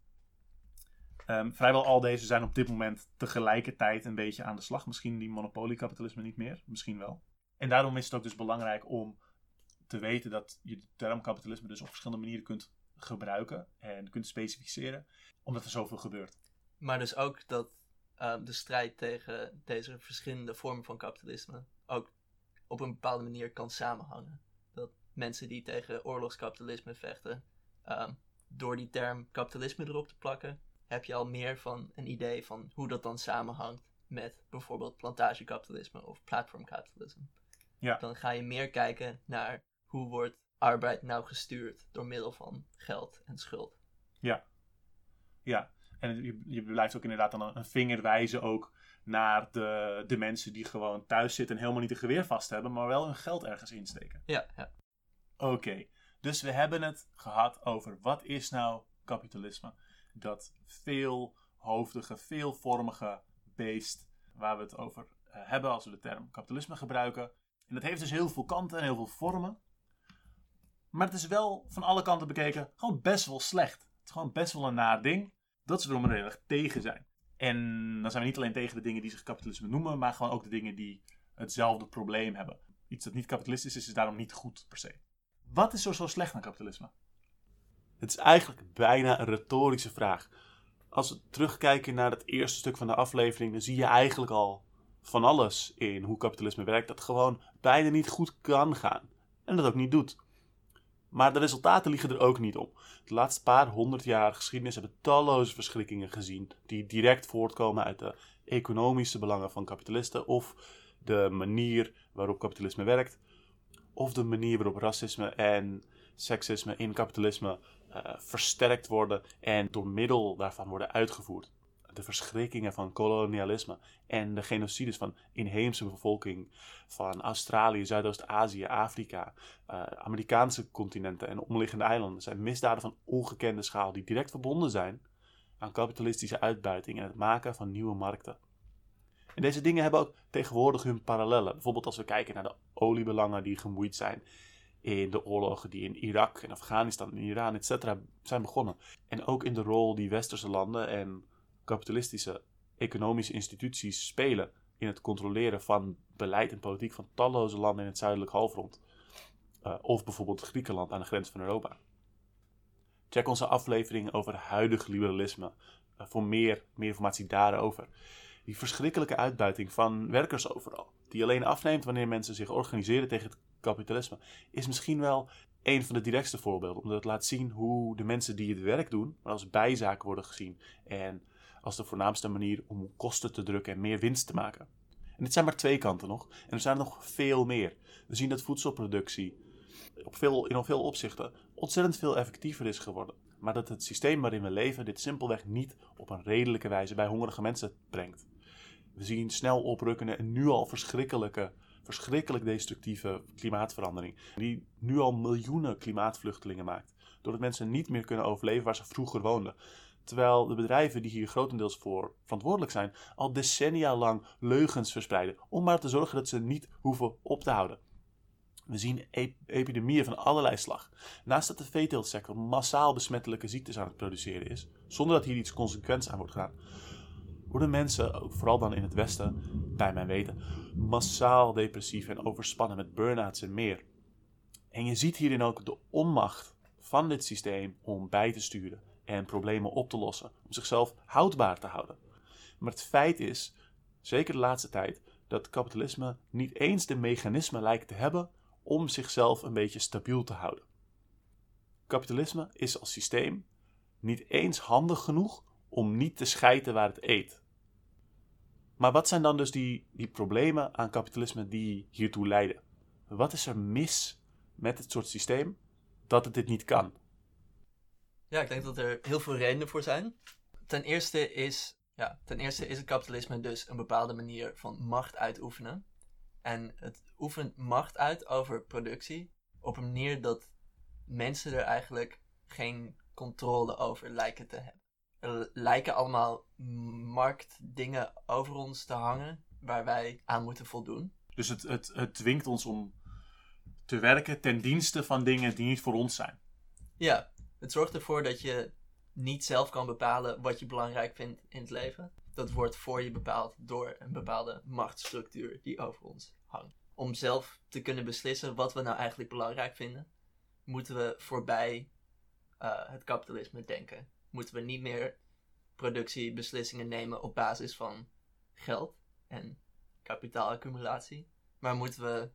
Um, vrijwel al deze zijn op dit moment tegelijkertijd een beetje aan de slag. Misschien die monopoliekapitalisme niet meer, misschien wel. En daarom is het ook dus belangrijk om te weten dat je de term kapitalisme dus op verschillende manieren kunt gebruiken en kunt specificeren, omdat er zoveel gebeurt. Maar dus ook dat uh, de strijd tegen deze verschillende vormen van kapitalisme ook op een bepaalde manier kan samenhangen. Dat mensen die tegen oorlogskapitalisme vechten, uh, door die term kapitalisme erop te plakken, heb je al meer van een idee van hoe dat dan samenhangt met bijvoorbeeld plantagekapitalisme of platformkapitalisme. Ja. Dan ga je meer kijken naar hoe wordt arbeid nou gestuurd door middel van geld en schuld. Ja. Ja. En je, je blijft ook inderdaad dan een vinger wijzen ook naar de, de mensen die gewoon thuis zitten en helemaal niet een geweer vast hebben, maar wel hun geld ergens insteken. Ja, ja. Oké. Dus we hebben het gehad over wat is nou kapitalisme? Dat veelhoofdige, veelvormige beest waar we het over eh, hebben als we de term kapitalisme gebruiken. En dat heeft dus heel veel kanten en heel veel vormen. Maar het is wel van alle kanten bekeken gewoon best wel slecht. Het is gewoon best wel een naar ding. Dat ze erom heel erg tegen zijn. En dan zijn we niet alleen tegen de dingen die zich kapitalisme noemen, maar gewoon ook de dingen die hetzelfde probleem hebben. iets dat niet kapitalistisch is, is daarom niet goed per se. Wat is er zo slecht aan kapitalisme? Het is eigenlijk bijna een retorische vraag. Als we terugkijken naar het eerste stuk van de aflevering, dan zie je eigenlijk al van alles in hoe kapitalisme werkt, dat gewoon bijna niet goed kan gaan. En dat ook niet doet. Maar de resultaten liegen er ook niet om. De laatste paar honderd jaar geschiedenis hebben talloze verschrikkingen gezien die direct voortkomen uit de economische belangen van kapitalisten of de manier waarop kapitalisme werkt, of de manier waarop racisme en seksisme in kapitalisme uh, versterkt worden en door middel daarvan worden uitgevoerd. De verschrikkingen van kolonialisme en de genocides van inheemse bevolking van Australië, Zuidoost-Azië, Afrika, uh, Amerikaanse continenten en omliggende eilanden zijn misdaden van ongekende schaal die direct verbonden zijn aan kapitalistische uitbuiting en het maken van nieuwe markten. En deze dingen hebben ook tegenwoordig hun parallellen. Bijvoorbeeld als we kijken naar de oliebelangen die gemoeid zijn in de oorlogen die in Irak en Afghanistan en Iran etc. zijn begonnen. En ook in de rol die westerse landen en kapitalistische economische instituties spelen in het controleren van beleid en politiek van talloze landen in het zuidelijk halfrond. Uh, of bijvoorbeeld Griekenland aan de grens van Europa. Check onze aflevering over huidig liberalisme uh, voor meer, meer informatie daarover. Die verschrikkelijke uitbuiting van werkers overal, die alleen afneemt wanneer mensen zich organiseren tegen het kapitalisme, is misschien wel een van de directste voorbeelden. Omdat het laat zien hoe de mensen die het werk doen, maar als bijzaak worden gezien. En als de voornaamste manier om kosten te drukken en meer winst te maken. En dit zijn maar twee kanten nog. En er zijn nog veel meer. We zien dat voedselproductie op veel, in veel opzichten ontzettend veel effectiever is geworden. Maar dat het systeem waarin we leven dit simpelweg niet op een redelijke wijze bij hongerige mensen brengt. We zien snel oprukkende en nu al verschrikkelijke verschrikkelijk destructieve klimaatverandering. Die nu al miljoenen klimaatvluchtelingen maakt. Doordat mensen niet meer kunnen overleven waar ze vroeger woonden. Terwijl de bedrijven die hier grotendeels voor verantwoordelijk zijn, al decennia lang leugens verspreiden. Om maar te zorgen dat ze niet hoeven op te houden. We zien epidemieën van allerlei slag. Naast dat de veeteeltsector massaal besmettelijke ziektes aan het produceren is, zonder dat hier iets consequents aan wordt gedaan, worden mensen, vooral dan in het Westen, bij mijn weten, massaal depressief en overspannen met burn-outs en meer. En je ziet hierin ook de onmacht van dit systeem om bij te sturen en problemen op te lossen, om zichzelf houdbaar te houden. Maar het feit is, zeker de laatste tijd, dat kapitalisme niet eens de mechanismen lijkt te hebben om zichzelf een beetje stabiel te houden. Kapitalisme is als systeem niet eens handig genoeg om niet te schijten waar het eet. Maar wat zijn dan dus die, die problemen aan kapitalisme die hiertoe leiden? Wat is er mis met het soort systeem dat het dit niet kan? Ja, ik denk dat er heel veel redenen voor zijn. Ten eerste is, ja, ten eerste is het kapitalisme dus een bepaalde manier van macht uitoefenen. En het oefent macht uit over productie op een manier dat mensen er eigenlijk geen controle over lijken te hebben lijken allemaal marktdingen over ons te hangen waar wij aan moeten voldoen. Dus het, het, het dwingt ons om te werken ten dienste van dingen die niet voor ons zijn. Ja, het zorgt ervoor dat je niet zelf kan bepalen wat je belangrijk vindt in het leven. Dat wordt voor je bepaald door een bepaalde machtsstructuur die over ons hangt. Om zelf te kunnen beslissen wat we nou eigenlijk belangrijk vinden, moeten we voorbij uh, het kapitalisme denken moeten we niet meer productiebeslissingen nemen op basis van geld en kapitaalaccumulatie. Maar moeten we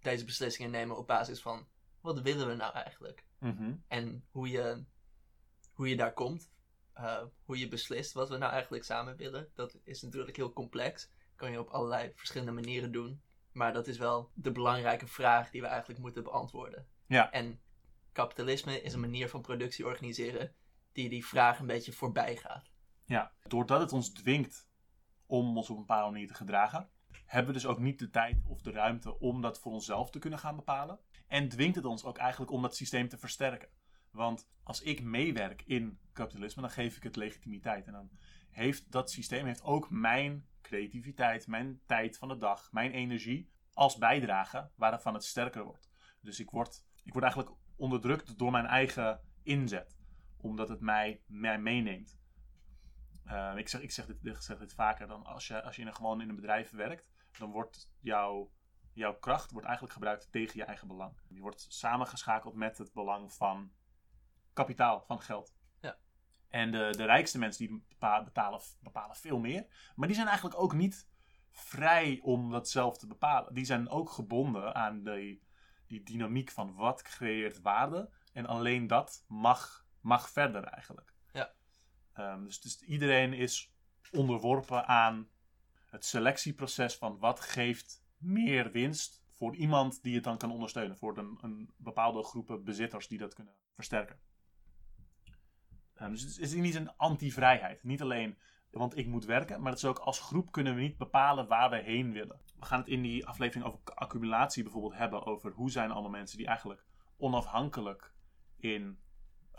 deze beslissingen nemen op basis van wat willen we nou eigenlijk? Mm En hoe je, hoe je daar komt, uh, hoe je beslist wat we nou eigenlijk samen willen, dat is natuurlijk heel complex. Kan je op allerlei verschillende manieren doen. Maar dat is wel de belangrijke vraag die we eigenlijk moeten beantwoorden. Ja. En kapitalisme is een manier van productie organiseren die die vraag een beetje voorbij gaat. Ja, doordat het ons dwingt om ons op een bepaalde manier te gedragen, hebben we dus ook niet de tijd of de ruimte om dat voor onszelf te kunnen gaan bepalen. En dwingt het ons ook eigenlijk om dat systeem te versterken. Want als ik meewerk in kapitalisme, dan geef ik het legitimiteit. En dan heeft dat systeem heeft ook mijn creativiteit, mijn tijd van de dag, mijn energie als bijdrage waarvan het sterker wordt. Dus ik word, ik word eigenlijk onderdrukt door mijn eigen inzet omdat het mij, mij meeneemt. Uh, ik, zeg, ik, zeg dit, ik zeg dit vaker dan als je, als je in een, gewoon in een bedrijf werkt, dan wordt jouw, jouw kracht wordt eigenlijk gebruikt tegen je eigen belang. Je wordt samengeschakeld met het belang van kapitaal, van geld. Ja. En de, de rijkste mensen die bepa- betalen, bepalen veel meer. Maar die zijn eigenlijk ook niet vrij om dat zelf te bepalen. Die zijn ook gebonden aan die, die dynamiek van wat creëert waarde. En alleen dat mag, mag verder eigenlijk. Ja. Ehm, dus, dus iedereen is onderworpen aan het selectieproces van wat geeft meer winst voor iemand die het dan kan ondersteunen. Voor een, een bepaalde groepen bezitters die dat kunnen versterken. Ehm, dus het is niet een anti-vrijheid. Niet alleen want ik moet werken, maar het is ook als groep kunnen we niet bepalen waar we heen willen. We gaan het in die aflevering over accumulatie bijvoorbeeld hebben over hoe zijn allemaal mensen die eigenlijk onafhankelijk in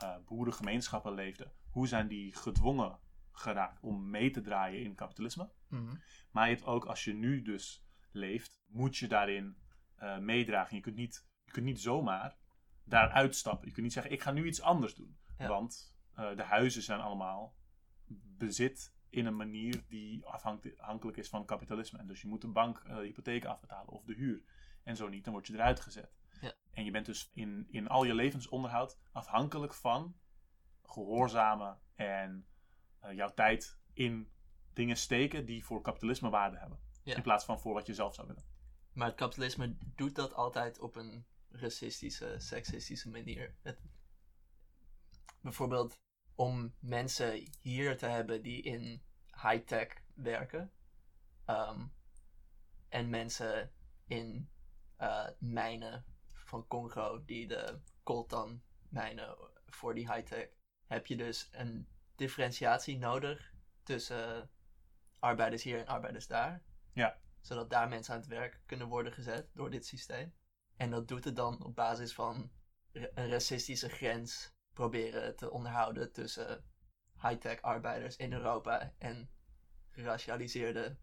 eh, boerengemeenschappen leefden. Hoe zijn die gedwongen geraakt om mee te draaien in kapitalisme? Mhm. Maar je hebt ook, als je nu dus leeft, moet je daarin eh, meedragen. Je kunt, niet, je kunt niet zomaar daaruit stappen. Je kunt niet zeggen, ik ga nu iets anders doen. Ja. Want eh, de huizen zijn allemaal bezit in een manier die afhank- afhankelijk is van kapitalisme. En dus je moet de bank de hypotheek afbetalen of de huur. En zo niet, dan word je eruit gezet. Ja. En je bent dus in, in al je levensonderhoud afhankelijk van gehoorzamen en eh, jouw tijd in dingen steken die voor kapitalisme waarde hebben. Ja. In plaats van voor wat je zelf zou willen. Maar het kapitalisme doet dat altijd op een racistische, seksistische manier. Het, bijvoorbeeld om mensen hier te hebben die in high-tech werken. ehm, en mensen in eh, mijnen van Congo die de coltan mijnen voor die high-tech. Heb je dus een differentiatie nodig tussen arbeiders hier en arbeiders daar zodat daar mensen aan het werk kunnen worden gezet door dit systeem. En dat doet het dan op basis van een racistische grens proberen te onderhouden tussen high-tech arbeiders in Europa en geracialiseerde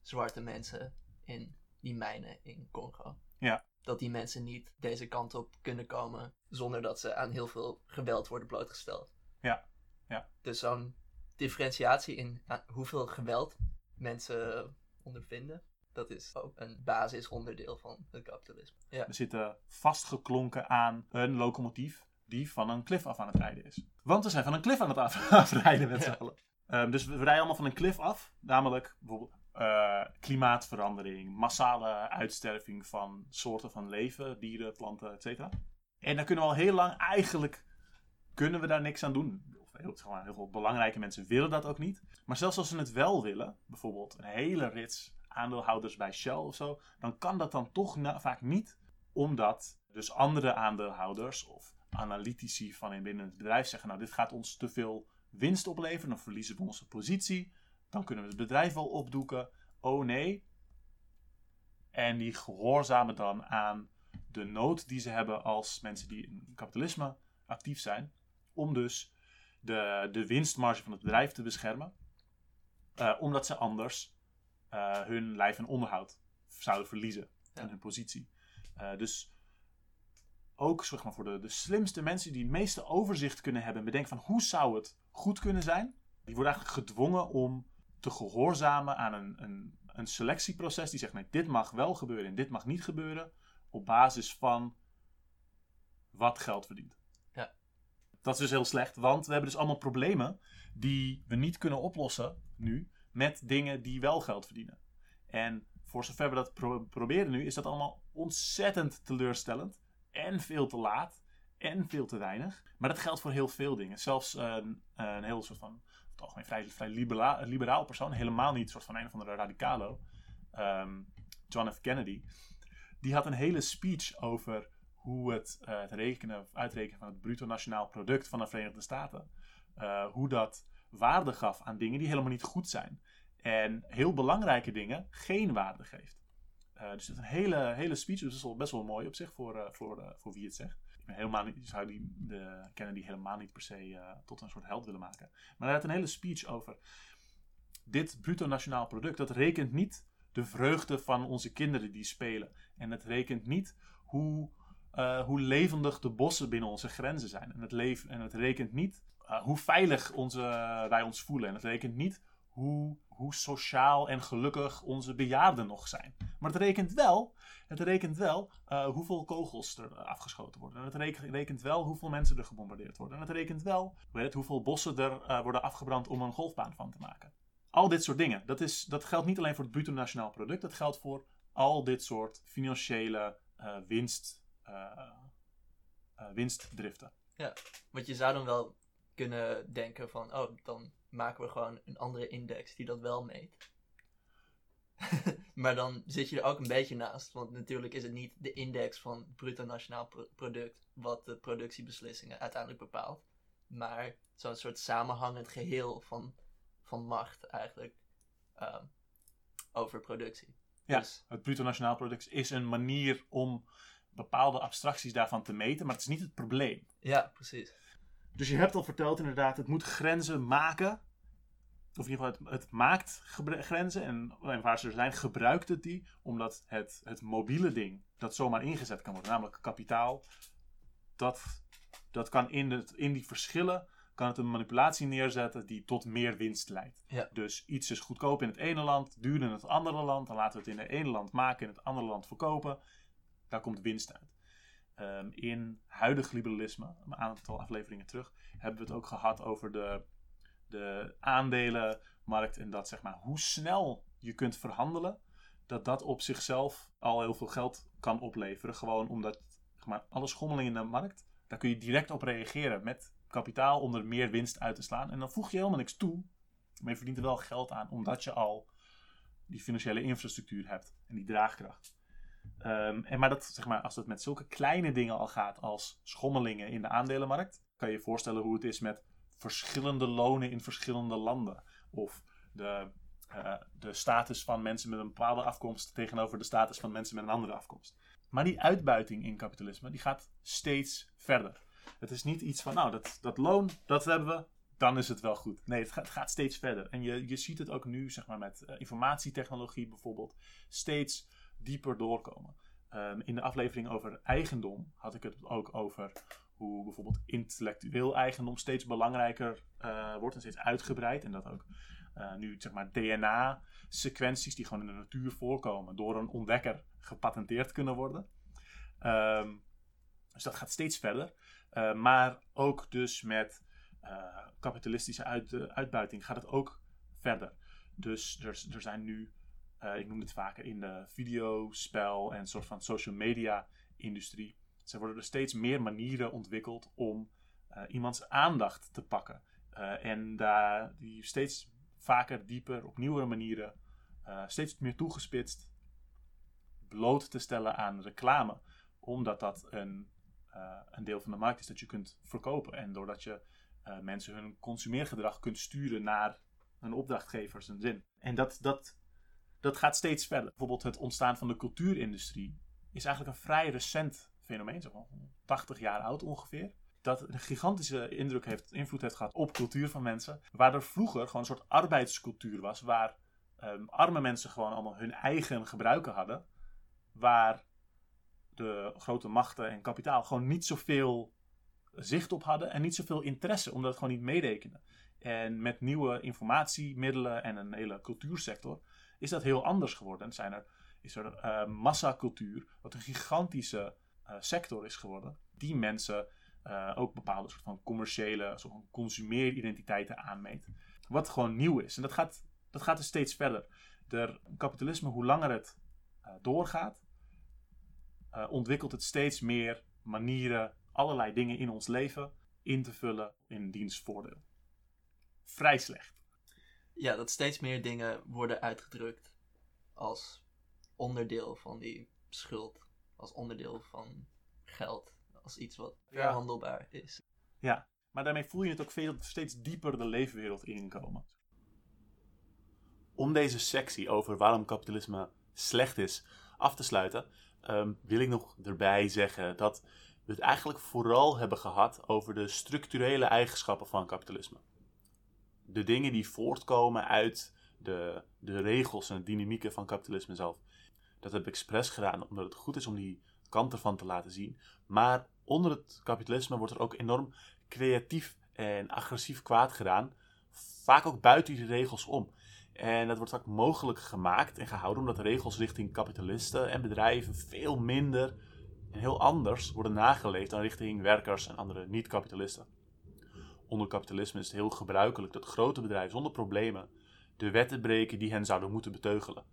zwarte mensen in die mijnen in Congo. Ja. Dat die mensen niet deze kant op kunnen komen zonder dat ze aan heel veel geweld worden blootgesteld. Ja, ja. Dus zo'n differentiatie in aan hoeveel geweld mensen ondervinden, dat is ook een basisonderdeel van het kapitalisme. Ja. We zitten vastgeklonken aan een locomotief die van een klif af aan het rijden is. Want we zijn van een klif aan het af- afrijden met z'n Ja. allen. Ehm, dus we rijden allemaal van een klif af. Namelijk bijvoorbeeld eh, klimaatverandering, massale uitsterving van soorten van leven, dieren, planten, etc. En daar kunnen we al heel lang eigenlijk kunnen we daar niks aan doen. Of heel, maar, heel veel belangrijke mensen willen dat ook niet. Maar zelfs als ze het wel willen, bijvoorbeeld een hele rits aandeelhouders bij Shell of zo, dan kan dat dan toch vaak niet, omdat dus andere aandeelhouders of analytici van in binnen het bedrijf zeggen: Nou, dit gaat ons te veel winst opleveren, dan verliezen we onze positie, dan kunnen we het bedrijf wel opdoeken. Oh nee. En die gehoorzamen dan aan de nood die ze hebben als mensen die in kapitalisme actief zijn, om dus de, de winstmarge van het bedrijf te beschermen, Eh, omdat ze anders eh, hun lijf en onderhoud zouden verliezen en Ja. hun positie. Eh, dus ook zeg maar, voor de, de slimste mensen die het meeste overzicht kunnen hebben en bedenken van hoe zou het goed kunnen zijn, die worden eigenlijk gedwongen om te gehoorzamen aan een, een, een selectieproces die zegt nee, dit mag wel gebeuren en dit mag niet gebeuren op basis van wat geld verdient. Ja. Dat is dus heel slecht, want we hebben dus allemaal problemen die we niet kunnen oplossen nu met dingen die wel geld verdienen. En voor zover we dat pro- proberen nu, is dat allemaal ontzettend teleurstellend en veel te laat en veel te weinig. Maar dat geldt voor heel veel dingen. Zelfs een, een heel soort van, toch een vrij, vrij libera- liberaal persoon, helemaal niet soort van een of andere radicalo, ehm, John F. Kennedy, die had een hele speech over hoe het, eh, het rekenen of uitrekenen van het bruto nationaal product van de Verenigde Staten, eh, hoe dat waarde gaf aan dingen die helemaal niet goed zijn. En heel belangrijke dingen geen waarde geeft. Eh, dus dat is een hele, hele speech. Dus dat is best wel mooi op zich voor, voor, voor wie het zegt. Helemaal niet, zou die, de Kennedy helemaal niet per se eh, tot een soort held willen maken. Maar hij had een hele speech over dit bruto nationaal product. Dat rekent niet de vreugde van onze kinderen die spelen. En het rekent niet hoe, eh, hoe levendig de bossen binnen onze grenzen zijn. En het, en het rekent niet eh, hoe veilig onze, wij ons voelen. En het rekent niet hoe, hoe sociaal en gelukkig onze bejaarden nog zijn. Maar het rekent wel, het rekent wel eh, hoeveel kogels er afgeschoten worden. En het rekent, wel hoeveel mensen er gebombardeerd worden. En het rekent wel het, hoeveel bossen er eh, worden afgebrand om een golfbaan van te maken. Al dit soort dingen. Dat, is, dat geldt niet alleen voor het bruto nationaal product. Dat geldt voor al dit soort financiële eh, winst, eh, eh, winstdriften. Want je zou dan wel kunnen denken van, oh, dan maken we gewoon een andere index die dat wel meet. maar dan zit je er ook een beetje naast. Want natuurlijk is het niet de index van het bruto nationaal pro- product wat de productiebeslissingen uiteindelijk bepaalt. Maar zo'n soort samenhangend geheel van, van macht eigenlijk ehm, over productie. Ja. Dus, Het bruto nationaal product is een manier om bepaalde abstracties daarvan te meten, maar het is niet het probleem. ja, precies. Dus je hebt al verteld inderdaad, het moet grenzen maken. Of in ieder geval, het, het maakt grenzen. En, en waar ze er zijn, gebruikt het die. Omdat het, het mobiele ding, dat zomaar ingezet kan worden, namelijk kapitaal. Dat, dat kan in, het, in die verschillen, kan het een manipulatie neerzetten die tot meer winst leidt. Ja. Dus iets is goedkoop in het ene land, duur in het andere land. Dan laten we het in het ene land maken, in het andere land verkopen. Daar komt winst uit. Ehm, in huidig liberalisme, een aantal afleveringen terug, hebben we het ook gehad over de, de aandelenmarkt en dat zeg maar hoe snel je kunt verhandelen, dat dat op zichzelf al heel veel geld kan opleveren. Gewoon omdat zeg maar, alle schommelingen in de markt, daar kun je direct op reageren met kapitaal om er meer winst uit te slaan. En dan voeg je helemaal niks toe, maar je verdient er wel geld aan omdat je al die financiële infrastructuur hebt en die draagkracht. Ehm, en maar, dat, zeg maar als het met zulke kleine dingen al gaat als schommelingen in de aandelenmarkt, kan je je voorstellen hoe het is met verschillende lonen in verschillende landen. Of de, eh, de status van mensen met een bepaalde afkomst tegenover de status van mensen met een andere afkomst. Maar die uitbuiting in kapitalisme, die gaat steeds verder. Het is niet iets van, nou, dat, dat loon, dat hebben we, dan is het wel goed. Nee, het gaat, steeds verder. En je, je ziet het ook nu, zeg maar, met eh, informatietechnologie bijvoorbeeld, steeds dieper doorkomen. Ehm, in de aflevering over eigendom had ik het ook over hoe bijvoorbeeld intellectueel eigendom steeds belangrijker eh, wordt en steeds uitgebreid. En dat ook eh, nu zeg maar DNA-sequenties die gewoon in de natuur voorkomen door een ontdekker gepatenteerd kunnen worden. Ehm, dus dat gaat steeds verder. Eh, maar ook dus met kapitalistische uit, uitbuiting gaat het ook verder. Dus er, er zijn nu eh, ik noem dit vaker in de videospel en soort van social media industrie. Er worden er steeds meer manieren ontwikkeld om eh, iemands aandacht te pakken. Eh, en daar die steeds vaker, dieper, op nieuwere manieren, steeds meer toegespitst, bloot te stellen aan reclame. Omdat dat een, een deel van de markt is dat je kunt verkopen. En doordat je mensen hun consumeergedrag kunt sturen naar hun opdrachtgevers en zin. En dat, dat dat gaat steeds verder. Bijvoorbeeld het ontstaan van de cultuurindustrie is eigenlijk een vrij recent fenomeen, zo 80 jaar oud ongeveer. Dat een gigantische indruk heeft, invloed heeft gehad op cultuur van mensen. Waar er vroeger gewoon een soort arbeidscultuur was, waar ehm, arme mensen gewoon allemaal hun eigen gebruiken hadden. Waar de grote machten en kapitaal gewoon niet zoveel zicht op hadden en niet zoveel interesse, omdat het gewoon niet meerekende. En met nieuwe informatiemiddelen en een hele cultuursector is dat heel anders geworden. En zijn er, is er eh, massacultuur, wat een gigantische eh, sector is geworden, die mensen eh, ook bepaalde soort van commerciële, soort van consumeeridentiteiten aanmeet. Wat gewoon nieuw is. En dat gaat, dat gaat dus steeds verder. De kapitalisme, hoe langer het doorgaat, ontwikkelt het steeds meer manieren, allerlei dingen in ons leven in te vullen in diens voordeel. Vrij slecht. Ja, dat steeds meer dingen worden uitgedrukt als onderdeel van die schuld. Als onderdeel van geld. Als iets wat Ja. verhandelbaar is. Maar daarmee voel je het ook veel, steeds dieper de leefwereld inkomen. Om deze sectie over waarom kapitalisme slecht is af te sluiten, ehm, wil ik nog erbij zeggen dat we het eigenlijk vooral hebben gehad over de structurele eigenschappen van kapitalisme. De dingen die voortkomen uit de, de regels en de dynamieken van kapitalisme zelf. Dat heb ik expres gedaan omdat het goed is om die kant ervan te laten zien. Maar onder het kapitalisme wordt er ook enorm creatief en agressief kwaad gedaan. Vaak ook buiten die regels om. En dat wordt vaak mogelijk gemaakt en gehouden omdat regels richting kapitalisten en bedrijven veel minder en heel anders worden nageleefd dan richting werkers en andere niet-kapitalisten. Onder kapitalisme is het heel gebruikelijk dat grote bedrijven zonder problemen de wetten breken die hen zouden moeten beteugelen.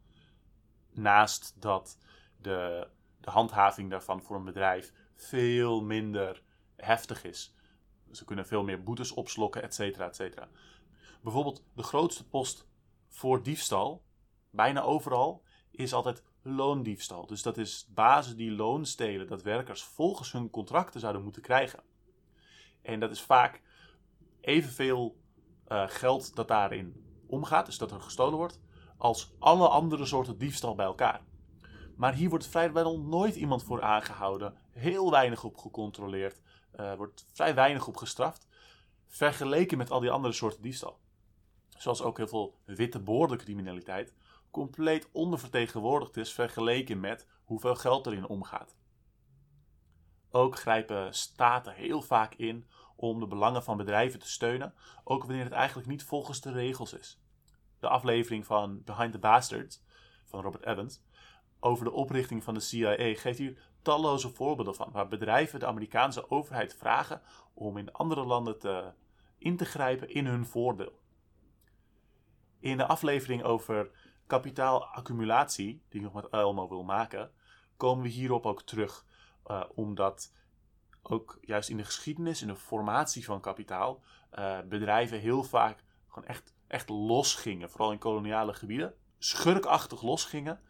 Naast dat de, de handhaving daarvan voor een bedrijf veel minder heftig is. Ze kunnen veel meer boetes opslokken, et cetera, et cetera. Bijvoorbeeld de grootste post voor diefstal, bijna overal, is altijd loondiefstal. Dus dat is bazen die loon stelen dat werkers volgens hun contracten zouden moeten krijgen. En dat is vaak evenveel uh, geld dat daarin omgaat, dus dat er gestolen wordt, als alle andere soorten diefstal bij elkaar. Maar hier wordt vrijwel nooit iemand voor aangehouden, heel weinig op gecontroleerd, uh, wordt vrij weinig op gestraft, vergeleken met al die andere soorten diefstal. Zoals ook heel veel witte boordencriminaliteit compleet ondervertegenwoordigd is vergeleken met hoeveel geld erin omgaat. Ook grijpen staten heel vaak in om de belangen van bedrijven te steunen, ook wanneer het eigenlijk niet volgens de regels is. De aflevering van Behind the Bastards van Robert Evans over de oprichting van de CIA geeft hier talloze voorbeelden van, waar bedrijven de Amerikaanse overheid vragen om in andere landen te, in te grijpen in hun voordeel. In de aflevering over kapitaalaccumulatie, die ik nog met Elmo wil maken, komen we hierop ook terug. Uh, omdat ook juist in de geschiedenis, in de formatie van kapitaal, uh, bedrijven heel vaak gewoon echt, echt losgingen. Vooral in koloniale gebieden. Schurkachtig losgingen.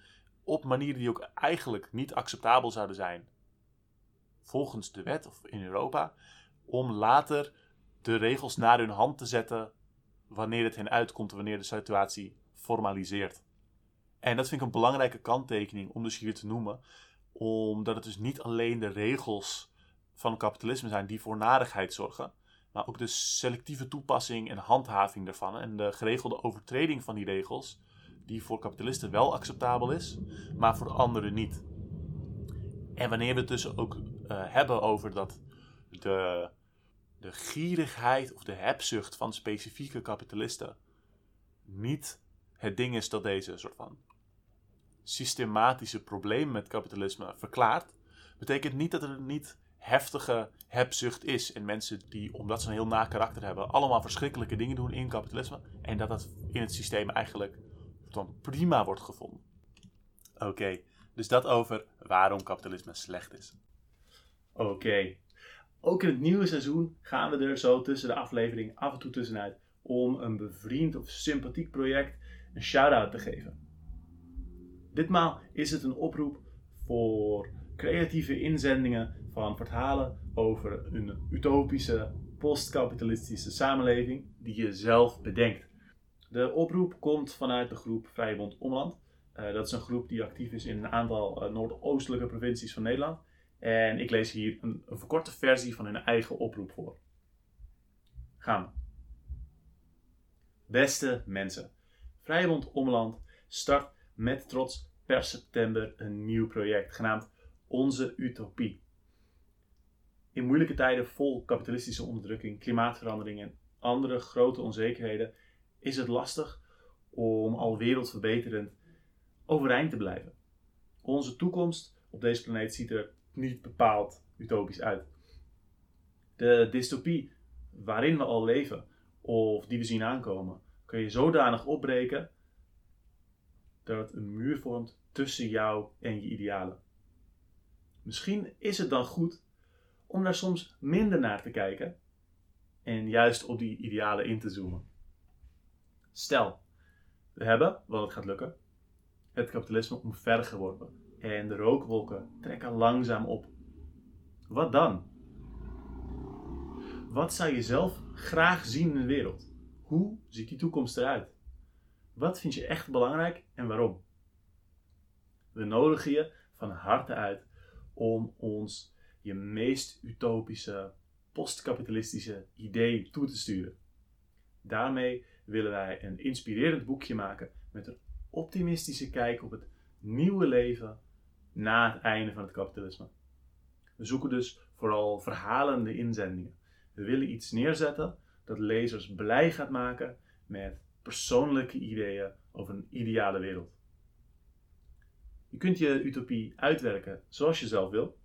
Op manieren die ook eigenlijk niet acceptabel zouden zijn. Volgens de wet of in Europa. Om later de regels naar hun hand te zetten. Wanneer het hen uitkomt, wanneer de situatie formaliseert. En dat vind ik een belangrijke kanttekening om dus hier te noemen. Omdat het dus niet alleen de regels van kapitalisme zijn die voor narigheid zorgen. Maar ook de selectieve toepassing en handhaving daarvan. En de geregelde overtreding van die regels. Die voor kapitalisten wel acceptabel is, maar voor anderen niet. En wanneer we het dus ook uh, hebben over dat de, de gierigheid of de hebzucht van specifieke kapitalisten niet het ding is dat deze soort van systematische problemen met kapitalisme verklaart, betekent niet dat er niet heftige hebzucht is. En mensen die, omdat ze een heel na karakter hebben, allemaal verschrikkelijke dingen doen in kapitalisme. En dat dat in het systeem eigenlijk dan prima wordt gevonden. Oké, dus dat over waarom kapitalisme slecht is. Oké. Ook in het nieuwe seizoen gaan we er zo tussen de aflevering af en toe tussenuit om een bevriend of sympathiek project een shout-out te geven. Ditmaal is het een oproep voor creatieve inzendingen van verhalen over een utopische postkapitalistische samenleving die je zelf bedenkt. De oproep komt vanuit de groep Vrijbond Omland. Uh, dat is een groep die actief is in een aantal uh, noordoostelijke provincies van Nederland. En ik lees hier een, een verkorte versie van hun eigen oproep voor. Gaan we. Beste mensen, Vrijbond Omland start met trots per september een nieuw project genaamd Onze Utopie. In moeilijke tijden vol kapitalistische onderdrukking, klimaatverandering en andere grote onzekerheden is het lastig om al wereldverbeterend overeind te blijven. Onze toekomst op deze planeet ziet er niet bepaald utopisch uit. De dystopie waarin we al leven, of die we zien aankomen, kun je zodanig opbreken dat het een muur vormt tussen jou en je idealen. Misschien is het dan goed om daar soms minder naar te kijken en juist op die idealen in te zoomen. Stel, we hebben, wat het gaat lukken, het kapitalisme omvergeworpen en de rookwolken trekken langzaam op. Wat dan? Wat zou je zelf graag zien in de wereld? Hoe ziet die toekomst eruit? Wat vind je echt belangrijk en waarom? We nodigen je van harte uit om ons je meest utopische, postkapitalistische idee toe te sturen. Daarmee willen wij een inspirerend boekje maken met een optimistische kijk op het nieuwe leven na het einde van het kapitalisme. We zoeken dus vooral verhalende inzendingen. We willen iets neerzetten dat lezers blij gaat maken met persoonlijke ideeën over een ideale wereld. Je kunt je utopie uitwerken zoals je zelf wil.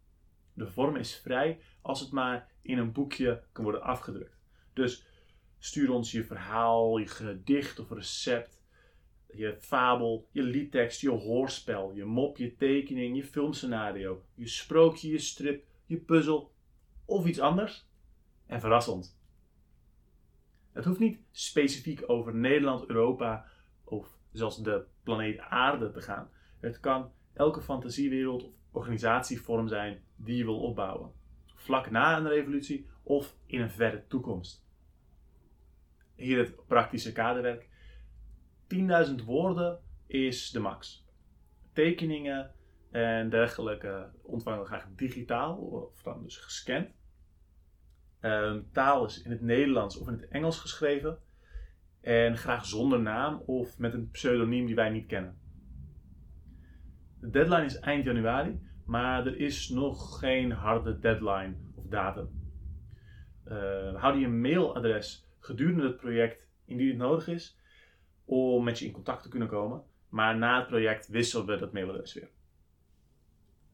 De vorm is vrij als het maar in een boekje kan worden afgedrukt. Dus stuur ons je verhaal, je gedicht of recept, je fabel, je liedtekst, je hoorspel, je mop, je tekening, je filmscenario, je sprookje, je strip, je puzzel of iets anders. En verras ons. Het hoeft niet specifiek over Nederland, Europa of zelfs de planeet Aarde te gaan. Het kan elke fantasiewereld of organisatievorm zijn die je wil opbouwen. Vlak na een revolutie of in een verre toekomst. Hier het praktische kaderwerk. 10.000 woorden is de max. Tekeningen en dergelijke ontvangen we graag digitaal of dan dus gescand. Ehm, taal is in het Nederlands of in het Engels geschreven. En graag zonder naam of met een pseudoniem die wij niet kennen. De deadline is eind januari, maar er is nog geen harde deadline of datum. Uh, houden je mailadres gedurende het project indien het nodig is om met je in contact te kunnen komen. Maar na het project wisselen we dat mailadres weer.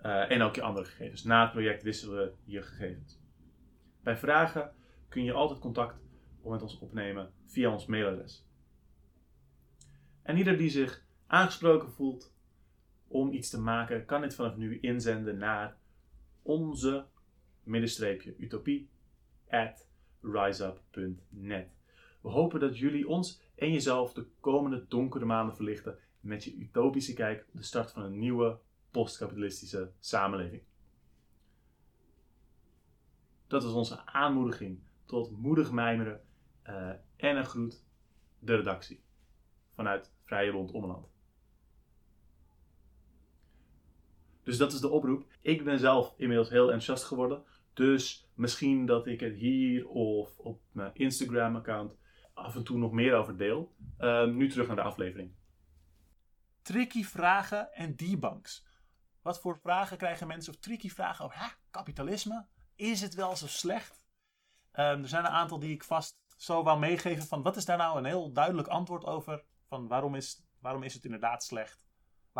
Uh, en ook je andere gegevens. Na het project wisselen we je gegevens. Bij vragen kun je altijd contact met ons opnemen via ons mailadres. En ieder die zich aangesproken voelt om iets te maken, kan dit vanaf nu inzenden naar onze middenstreepje utopie at riseup.net. We hopen dat jullie ons en jezelf de komende donkere maanden verlichten met je utopische kijk op de start van een nieuwe postkapitalistische samenleving. Dat was onze aanmoediging tot moedig mijmeren uh, en een groet de redactie vanuit Vrije Bond Ommeland. Dus dat is de oproep. Ik ben zelf inmiddels heel enthousiast geworden. Dus misschien dat ik het hier of op mijn Instagram-account af en toe nog meer over deel. Uh, nu terug naar de aflevering. Tricky vragen en debunks. Wat voor vragen krijgen mensen of tricky vragen over kapitalisme? Is het wel zo slecht? Um, er zijn een aantal die ik vast zo wou meegeven van wat is daar nou een heel duidelijk antwoord over? Van waarom is, waarom is het inderdaad slecht?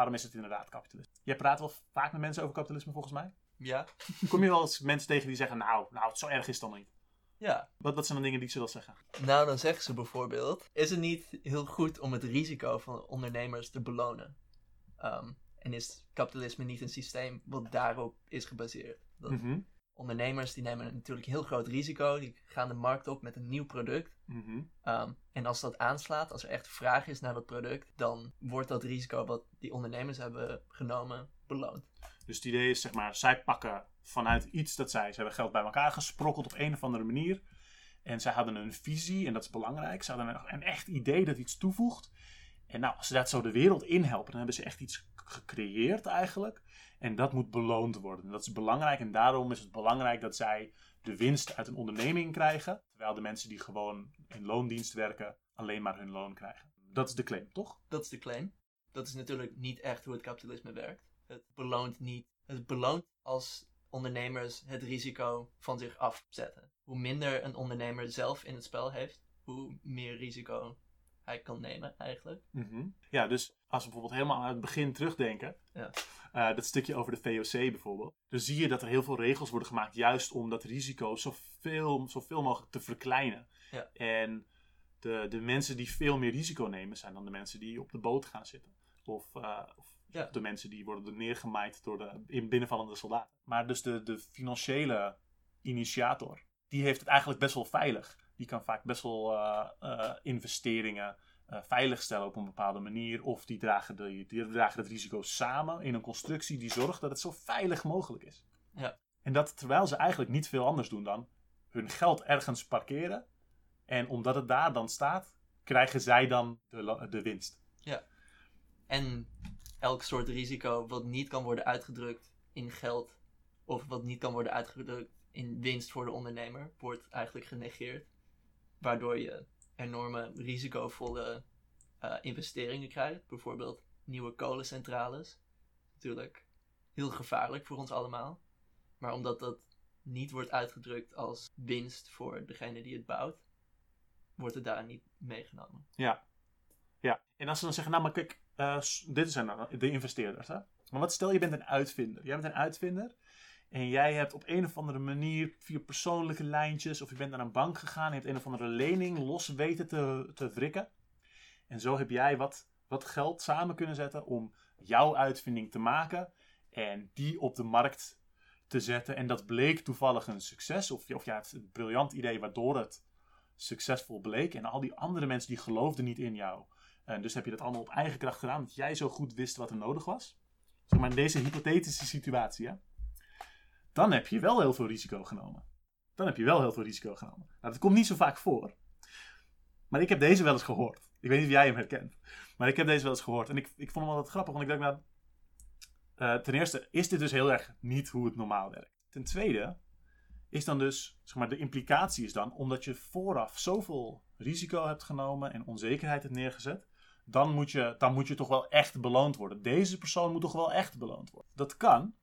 Waarom is het inderdaad kapitalisme? Jij praat wel vaak met mensen over kapitalisme volgens mij. Ja. Kom je wel eens mensen tegen die zeggen, nou, nou zo erg is het dan niet. Ja. Wat, wat zijn de dingen die ze wel zeggen? Nou, dan zeggen ze bijvoorbeeld, is het niet heel goed om het risico van ondernemers te belonen? Um, en is kapitalisme niet een systeem wat daarop is gebaseerd? Dat Mhm. Ondernemers die nemen natuurlijk heel groot risico, die gaan de markt op met een nieuw product. Mhm. Um, en als dat aanslaat, als er echt vraag is naar dat product, dan wordt dat risico wat die ondernemers hebben genomen beloond. Dus het idee is, zeg maar, zij pakken vanuit iets dat zij, ze hebben geld bij elkaar gesprokkeld op een of andere manier. En zij hadden een visie, en dat is belangrijk. Ze hadden een, een echt idee dat iets toevoegt. En nou, als ze dat zo de wereld inhelpen, dan hebben ze echt iets gecreëerd eigenlijk. En dat moet beloond worden. En dat is belangrijk en daarom is het belangrijk dat zij de winst uit een onderneming krijgen. Terwijl de mensen die gewoon in loondienst werken alleen maar hun loon krijgen. Dat is de claim, toch? Dat is de claim. Dat is natuurlijk niet echt hoe het kapitalisme werkt. Het beloont niet. Het beloont als ondernemers het risico van zich afzetten. Hoe minder een ondernemer zelf in het spel heeft, hoe meer risico hij kan nemen eigenlijk. Ja, dus als we bijvoorbeeld helemaal aan het begin terugdenken. Ja. eh, dat stukje over de VOC bijvoorbeeld. Dan zie je dat er heel veel regels worden gemaakt juist om dat risico zoveel, zoveel mogelijk te verkleinen. Ja. En de, de mensen die veel meer risico nemen zijn dan de mensen die op de boot gaan zitten. Of, eh, of Ja. de mensen die worden er neergemaaid door de in binnenvallende soldaten. Maar dus de, de financiële initiator, die heeft het eigenlijk best wel veilig. Die kan vaak best wel eh, eh, investeringen eh, veiligstellen op een bepaalde manier. Of die dragen, de, die dragen het risico samen in een constructie die zorgt dat het zo veilig mogelijk is. Ja. En dat terwijl ze eigenlijk niet veel anders doen dan hun geld ergens parkeren. En omdat het daar dan staat, krijgen zij dan de, de winst. En elk soort risico wat niet kan worden uitgedrukt in geld of wat niet kan worden uitgedrukt in winst voor de ondernemer, wordt eigenlijk genegeerd. Waardoor je enorme risicovolle eh, investeringen krijgt. Bijvoorbeeld nieuwe kolencentrales. Natuurlijk heel gevaarlijk voor ons allemaal. Maar omdat dat niet wordt uitgedrukt als winst voor degene die het bouwt, wordt het daar niet meegenomen. Ja. Ja, en als ze dan zeggen, nou maar kijk, eh, dit zijn de investeerders. Hè? Maar wat stel je bent een uitvinder. Jij bent een uitvinder en jij hebt op een of andere manier via persoonlijke lijntjes of je bent naar een bank gegaan en hebt een of andere lening los weten te, te wrikken. En zo heb jij wat, wat geld samen kunnen zetten om jouw uitvinding te maken en die op de markt te zetten. En dat bleek toevallig een succes of, of je hebt een briljant idee waardoor het succesvol bleek. En al die andere mensen die geloofden niet in jou. En dus heb je dat allemaal op eigen kracht gedaan, dat jij zo goed wist wat er nodig was. Zeg maar in deze hypothetische situatie, hè? Dan heb je wel heel veel risico genomen. Dan heb je wel heel veel risico genomen. Nou, dat komt niet zo vaak voor. Maar ik heb deze wel eens gehoord. Ik weet niet of jij hem herkent. Maar ik heb deze wel eens gehoord. En ik, ik vond hem altijd grappig, want ik dacht, nou... eh, ten eerste is dit dus heel erg niet hoe het normaal werkt. Ten tweede is dan dus, zeg maar, de implicatie is dan, omdat je vooraf zoveel risico hebt genomen en onzekerheid hebt neergezet, dan moet je, dan moet je toch wel echt beloond worden. Deze persoon moet toch wel echt beloond worden. Dat kan,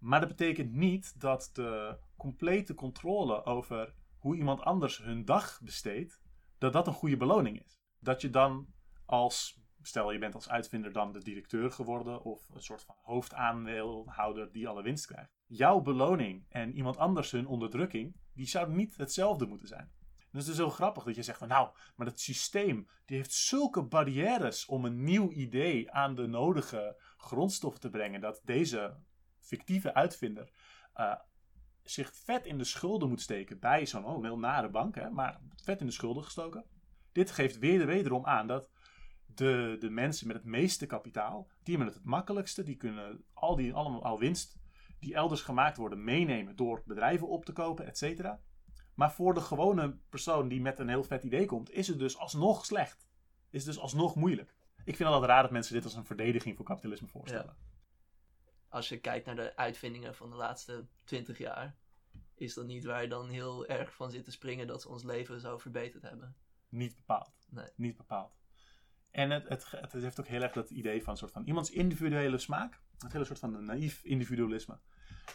maar dat betekent niet dat de complete controle over hoe iemand anders hun dag besteedt, dat dat een goede beloning is. Dat je dan als, stel je bent als uitvinder dan de directeur geworden of een soort van hoofdaandeelhouder die alle winst krijgt. Jouw beloning en iemand anders hun onderdrukking, die zouden niet hetzelfde moeten zijn. Dus het is heel grappig dat je zegt van nou, maar het systeem die heeft zulke barrières om een nieuw idee aan de nodige grondstoffen te brengen, dat deze fictieve uitvinder eh, zich vet in de schulden moet steken bij zo'n oh, nare bank, hè, maar vet in de schulden gestoken. Dit geeft weer wederom aan dat de, de mensen met het meeste kapitaal, die hebben het het makkelijkste, die kunnen al die allemaal al winst die elders gemaakt worden meenemen door bedrijven op te kopen, et cetera. Maar voor de gewone persoon die met een heel vet idee komt, is het dus alsnog slecht. Is het dus alsnog moeilijk. Ik vind altijd raar dat mensen dit als een verdediging voor kapitalisme voorstellen. Als je kijkt naar de uitvindingen van de laatste 20 jaar, is dat niet waar je dan heel erg van zit te springen dat ze ons leven zo verbeterd hebben. Niet bepaald. Nee. Niet bepaald. En het, het, het heeft ook heel erg dat idee van, soort van iemands individuele smaak. Het hele soort van naïef individualisme.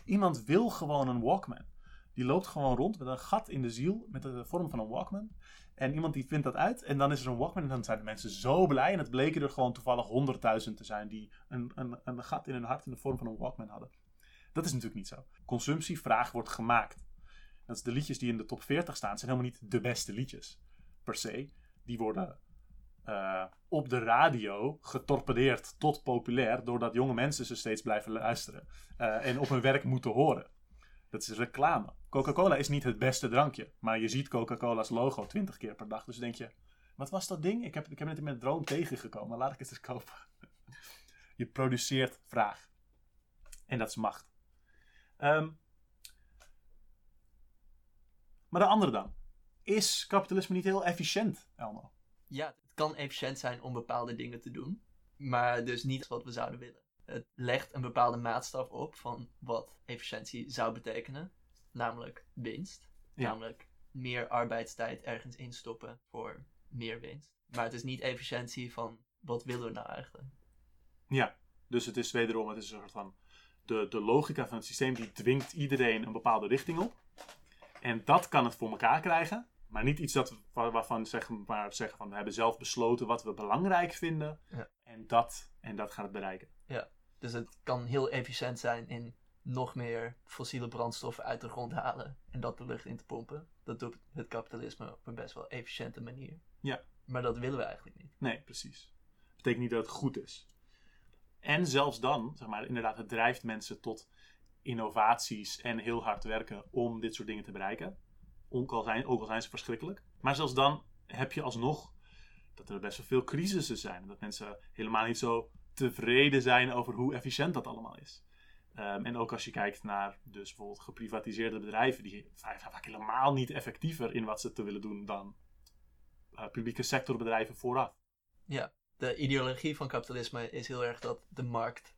Iemand wil gewoon een Walkman. Die loopt gewoon rond met een gat in de ziel, met de vorm van een Walkman. En iemand die vindt dat uit en dan is er een Walkman en dan zijn de mensen zo blij. En het bleken er gewoon toevallig honderdduizend te zijn die een, een, een gat in hun hart in de vorm van een Walkman hadden. Dat is natuurlijk niet zo. Consumptievraag wordt gemaakt. Dat is de liedjes die in de top 40 staan, zijn helemaal niet de beste liedjes per se. Die worden eh, op de radio getorpedeerd tot populair, doordat jonge mensen ze steeds blijven luisteren eh, en op hun werk moeten horen. Dat is reclame. Coca-Cola is niet het beste drankje, maar je ziet Coca-Cola's logo 20 keer per dag. Dus denk je, wat was dat ding? Ik heb, ik heb net in mijn droom tegengekomen, laat ik het eens kopen. je produceert vraag. En dat is macht. Ehm, maar de andere dan. Is kapitalisme niet heel efficiënt, Elmo? Ja, het kan efficiënt zijn om bepaalde dingen te doen, maar dus niet wat we zouden willen. Het legt een bepaalde maatstaf op van wat efficiëntie zou betekenen, namelijk winst. Ja. Namelijk meer arbeidstijd ergens instoppen voor meer winst. Maar het is niet efficiëntie van wat willen we nou eigenlijk. Ja, dus het is wederom, het is een soort van. De, de logica van het systeem die dwingt iedereen een bepaalde richting op. En dat kan het voor elkaar krijgen. Maar niet iets dat, we- waar- waarvan zeggen, maar zeggen van we hebben zelf besloten wat we belangrijk vinden. Ja. En, dat, en dat gaat het bereiken. Dus het kan heel efficiënt zijn in nog meer fossiele brandstoffen uit de grond halen en dat de lucht in te pompen. Dat doet het kapitalisme op een best wel efficiënte manier. Ja. Maar dat willen we eigenlijk niet. Nee, precies. Betekent niet dat het goed is. En zelfs dan, zeg maar, inderdaad, het drijft mensen tot innovaties en heel hard werken om dit soort dingen te bereiken. Ook al zijn, ook al zijn ze verschrikkelijk. Maar zelfs dan heb je alsnog dat er best wel veel crisissen zijn. En dat mensen helemaal niet zo tevreden zijn over hoe efficiënt dat allemaal is. Ehm, en ook als je kijkt naar dus bijvoorbeeld geprivatiseerde bedrijven, die zijn vaak helemaal niet effectiever in wat ze te willen doen dan eh, publieke sectorbedrijven vooraf. De ideologie van kapitalisme is heel erg dat de markt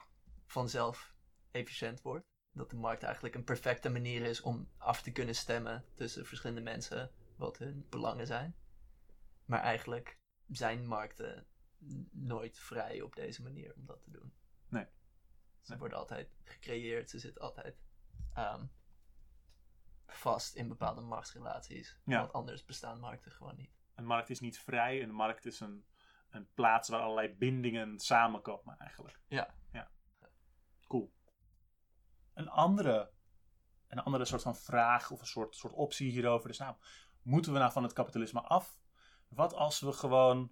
vanzelf efficiënt wordt. Dat de markt eigenlijk een perfecte manier is om af te kunnen stemmen tussen verschillende mensen wat hun belangen zijn. Maar eigenlijk zijn markten nooit vrij op deze manier om dat te doen. Nee. Ze Nee. worden altijd gecreëerd, ze zitten altijd ehm, vast in bepaalde machtsrelaties. Ja. Want anders bestaan markten gewoon niet. Een markt is niet vrij, een markt is een, een plaats waar allerlei bindingen samenkomen eigenlijk. Ja. ja. Cool. Een andere, een andere soort van vraag of een soort, soort optie hierover is, nou, moeten we nou van het kapitalisme af? Wat als we gewoon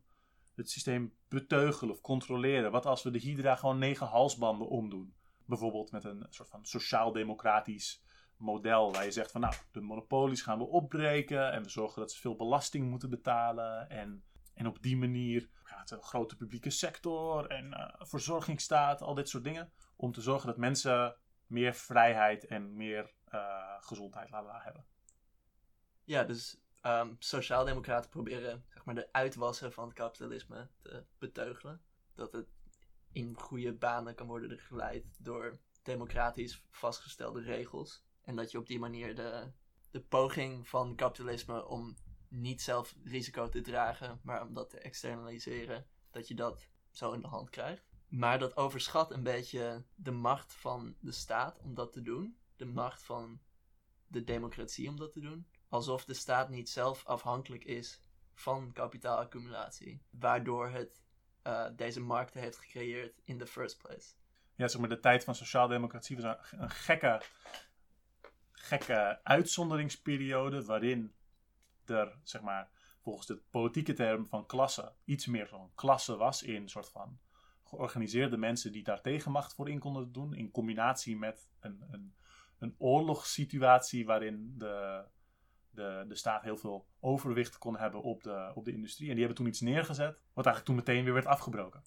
het systeem beteugelen of controleren? Wat als we de Hydra gewoon negen halsbanden omdoen? Bijvoorbeeld met een soort van sociaal-democratisch model waar je zegt van nou, de monopolies gaan we opbreken en we zorgen dat ze veel belasting moeten betalen en, en op die manier gaat een grote publieke sector en uh, verzorgingsstaat, al dit soort dingen, om te zorgen dat mensen meer vrijheid en meer uh, gezondheid hebben. Ja, dus um, sociaaldemocraten proberen zeg maar, de uitwassen van het kapitalisme te beteugelen. Dat het in goede banen kan worden geleid door democratisch vastgestelde regels. En dat je op die manier de, de poging van kapitalisme om niet zelf risico te dragen, maar om dat te externaliseren, dat je dat zo in de hand krijgt. Maar dat overschat een beetje de macht van de staat om dat te doen. De macht van de democratie om dat te doen. Alsof de staat niet zelf afhankelijk is van kapitaalaccumulatie. Waardoor het uh, deze markten heeft gecreëerd in the first place. Ja, zeg maar, de tijd van sociaaldemocratie was een, gekke, gekke uitzonderingsperiode waarin er, zeg maar, volgens de politieke term van klasse, iets meer zo'n klasse was in soort van georganiseerde mensen die daar tegenmacht voor in konden doen, in combinatie met een, een, een oorlogssituatie waarin de, de, de staat heel veel overwicht kon hebben op de, op de industrie. En die hebben toen iets neergezet, wat eigenlijk toen meteen weer werd afgebroken.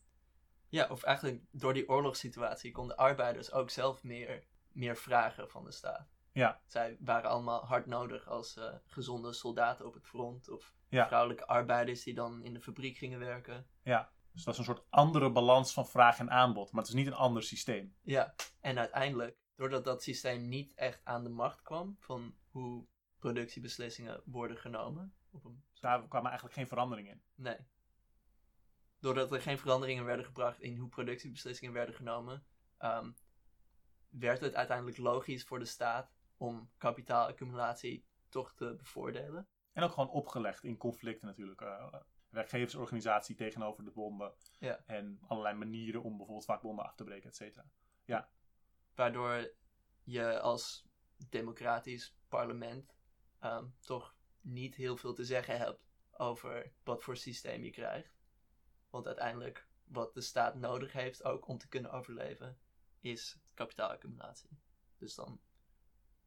Ja, of eigenlijk door die oorlogssituatie konden arbeiders ook zelf meer, meer vragen van de staat. Ja. Zij waren allemaal hard nodig als uh, gezonde soldaten op het front. Of ja. vrouwelijke arbeiders die dan in de fabriek gingen werken. Ja, dus dat is een soort andere balans van vraag en aanbod. Maar het is niet een ander systeem. Ja, en uiteindelijk, doordat dat systeem niet echt aan de macht kwam van hoe productiebeslissingen worden genomen. Op een... Daar kwam eigenlijk geen verandering in. Nee. Doordat er geen veranderingen werden gebracht in hoe productiebeslissingen werden genomen, um, werd het uiteindelijk logisch voor de staat om kapitaalaccumulatie toch te bevoordelen. En ook gewoon opgelegd in conflicten natuurlijk. Uh, werkgeversorganisatie tegenover de bonden. Ja. En allerlei manieren om bijvoorbeeld vakbonden af te breken, et cetera. Ja. Waardoor je als democratisch parlement um, toch niet heel veel te zeggen hebt over wat voor systeem je krijgt. Want uiteindelijk wat de staat nodig heeft ook om te kunnen overleven is kapitaalaccumulatie. Dus dan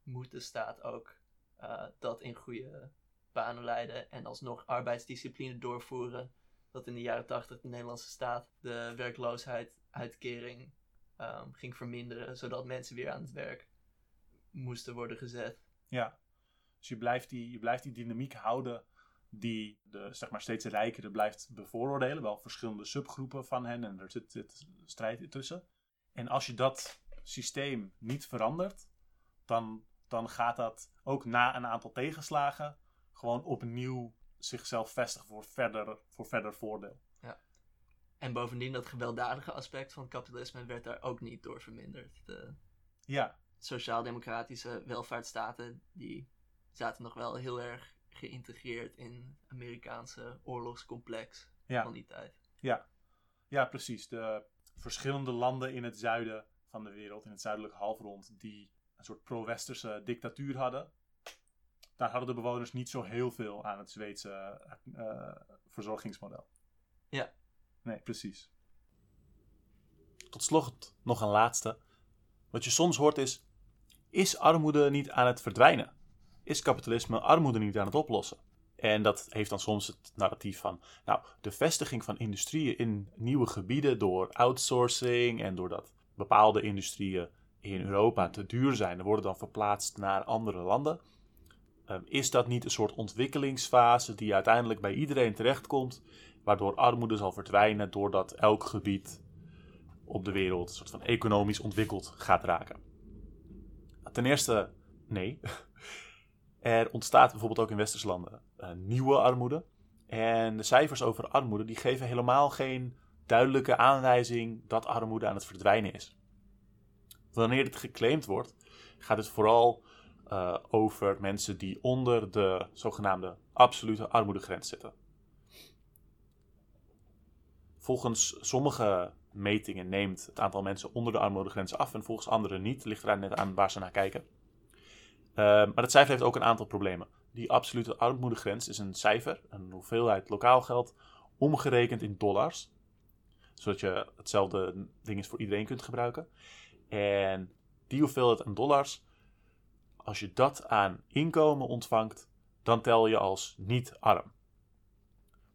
moet de staat ook uh, dat in goede banen leiden en alsnog arbeidsdiscipline doorvoeren. Dat in de jaren 80 de Nederlandse staat de werkloosheid uitkering um, ging verminderen, zodat mensen weer aan het werk moesten worden gezet. Ja, dus je blijft die, je blijft die dynamiek houden die de zeg maar, steeds rijkere blijft bevooroordelen. Wel verschillende subgroepen van hen en er zit, zit strijd tussen. En als je dat systeem niet verandert, dan, dan gaat dat ook na een aantal tegenslagen gewoon opnieuw zichzelf vestigen voor verder, voor verder voordeel. Ja. En bovendien dat gewelddadige aspect van kapitalisme werd daar ook niet door verminderd. De ja. sociaal-democratische welvaartsstaten die zaten nog wel heel erg geïntegreerd in het Amerikaanse oorlogscomplex ja. van die tijd. Ja. ja, precies. De verschillende landen in het zuiden van de wereld, in het zuidelijke halfrond, die een soort pro-westerse dictatuur hadden. Daar hadden de bewoners niet zo heel veel aan het Zweedse uh, verzorgingsmodel. Ja. Nee, precies. Tot slot nog een laatste. Wat je soms hoort is: is armoede niet aan het verdwijnen? Is kapitalisme armoede niet aan het oplossen? En dat heeft dan soms het narratief van, nou, de vestiging van industrieën in nieuwe gebieden door outsourcing en doordat bepaalde industrieën in Europa te duur zijn, worden dan verplaatst naar andere landen. Um, is dat niet een soort ontwikkelingsfase die uiteindelijk bij iedereen terechtkomt, waardoor armoede zal verdwijnen doordat elk gebied op de wereld een soort van economisch ontwikkeld gaat raken? Ten eerste, nee. Er ontstaat bijvoorbeeld ook in westerse landen uh, nieuwe armoede. En de cijfers over armoede die geven helemaal geen duidelijke aanwijzing dat armoede aan het verdwijnen is. Wanneer het geclaimd wordt, gaat het vooral uh, over mensen die onder de zogenaamde absolute armoedegrens zitten. volgens sommige metingen neemt het aantal mensen onder de armoedegrens af en volgens anderen niet. Ligt er net aan waar ze naar kijken. Uh, maar het cijfer heeft ook een aantal problemen. Die absolute armoedegrens is een cijfer, een hoeveelheid lokaal geld, omgerekend in dollars. Zodat je hetzelfde ding is voor iedereen kunt gebruiken. En die hoeveelheid aan dollars, als je dat aan inkomen ontvangt, dan tel je als niet arm.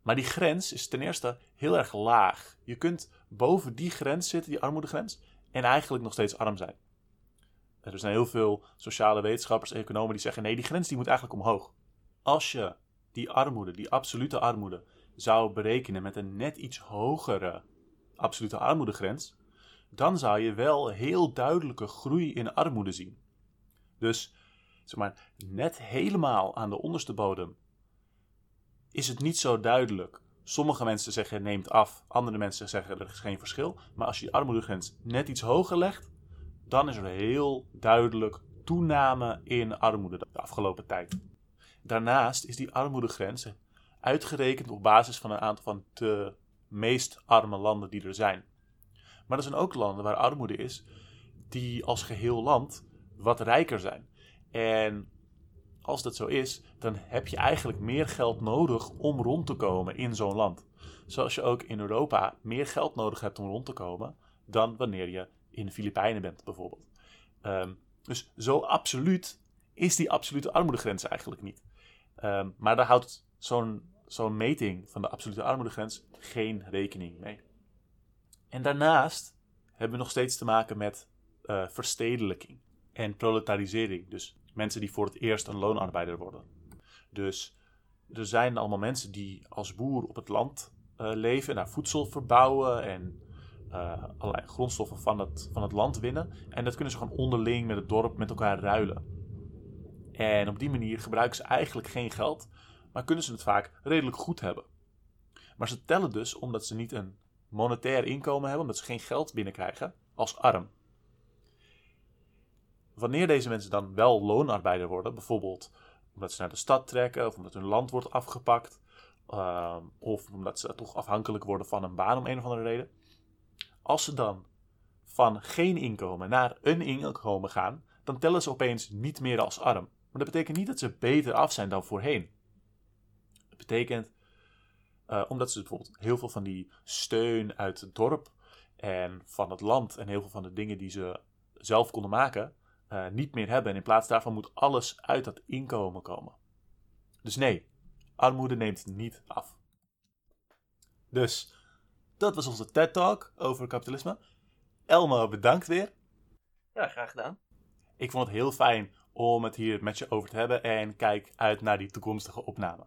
Maar die grens is ten eerste heel erg laag. Je kunt boven die grens zitten, die armoedegrens, en eigenlijk nog steeds arm zijn. Er zijn heel veel sociale wetenschappers en economen die zeggen: nee, die grens die moet eigenlijk omhoog. Als je die armoede, die absolute armoede, zou berekenen met een net iets hogere absolute armoedegrens, dan zou je wel heel duidelijke groei in armoede zien. Dus zeg maar, net helemaal aan de onderste bodem is het niet zo duidelijk. Sommige mensen zeggen neemt af, andere mensen zeggen er is geen verschil. Maar als je die armoedegrens net iets hoger legt, dan is er heel duidelijk toename in armoede de afgelopen tijd. Daarnaast is die armoedegrens uitgerekend op basis van een aantal van de meest arme landen die er zijn. Maar er zijn ook landen waar armoede is, die als geheel land wat rijker zijn. En als dat zo is, dan heb je eigenlijk meer geld nodig om rond te komen in zo'n land. Zoals je ook in Europa meer geld nodig hebt om rond te komen dan wanneer je in de Filipijnen bent, bijvoorbeeld. Ehm, dus zo absoluut is die absolute armoedegrens eigenlijk niet. Um, maar daar houdt zo'n zo'n meting van de absolute armoedegrens geen rekening mee. En daarnaast hebben we nog steeds te maken met uh, verstedelijking en proletarisering. Dus mensen die voor het eerst een loonarbeider worden. Dus er zijn allemaal mensen die als boer op het land uh, leven, naar voedsel verbouwen en uh, allerlei grondstoffen van het, van het land winnen. En dat kunnen ze gewoon onderling met het dorp met elkaar ruilen. En op die manier gebruiken ze eigenlijk geen geld, maar kunnen ze het vaak redelijk goed hebben. Maar ze tellen dus omdat ze niet een monetair inkomen hebben, omdat ze geen geld binnenkrijgen, als arm. Wanneer deze mensen dan wel loonarbeider worden, bijvoorbeeld omdat ze naar de stad trekken, of omdat hun land wordt afgepakt, uh, of omdat ze toch afhankelijk worden van een baan om een of andere reden. Als ze dan van geen inkomen naar een inkomen gaan, dan tellen ze opeens niet meer als arm. Maar dat betekent niet dat ze beter af zijn dan voorheen. Het betekent, uh, omdat ze bijvoorbeeld heel veel van die steun uit het dorp en van het land en heel veel van de dingen die ze zelf konden maken, uh, niet meer hebben. En in plaats daarvan moet alles uit dat inkomen komen. Dus nee, armoede neemt niet af. Dus dat was onze TED Talk over kapitalisme. Elmo, bedankt weer. Ja, graag gedaan. Ik vond het heel fijn om het hier met je over te hebben en kijk uit naar die toekomstige opname.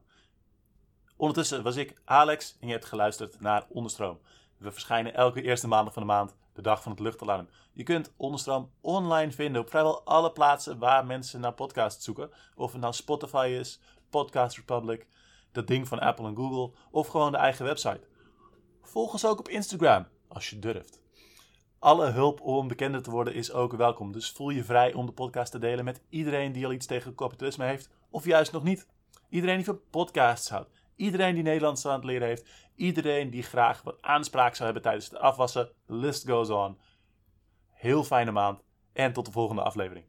Ondertussen was ik Alex en je hebt geluisterd naar Onderstroom. We verschijnen elke eerste maandag van de maand, de dag van het luchtalarm. Je kunt Onderstroom online vinden op vrijwel alle plaatsen waar mensen naar podcasts zoeken. Of het nou Spotify is, Podcast Republic, dat ding van Apple en Google of gewoon de eigen website. Volg ons ook op Instagram, als je durft. Alle hulp om bekender te worden is ook welkom, dus voel je vrij om de podcast te delen met iedereen die al iets tegen kapitalisme heeft, of juist nog niet. Iedereen die van podcasts houdt, iedereen die Nederlands aan het leren heeft, iedereen die graag wat aanspraak zou hebben tijdens het afwassen. List goes on. Heel fijne maand en tot de volgende aflevering.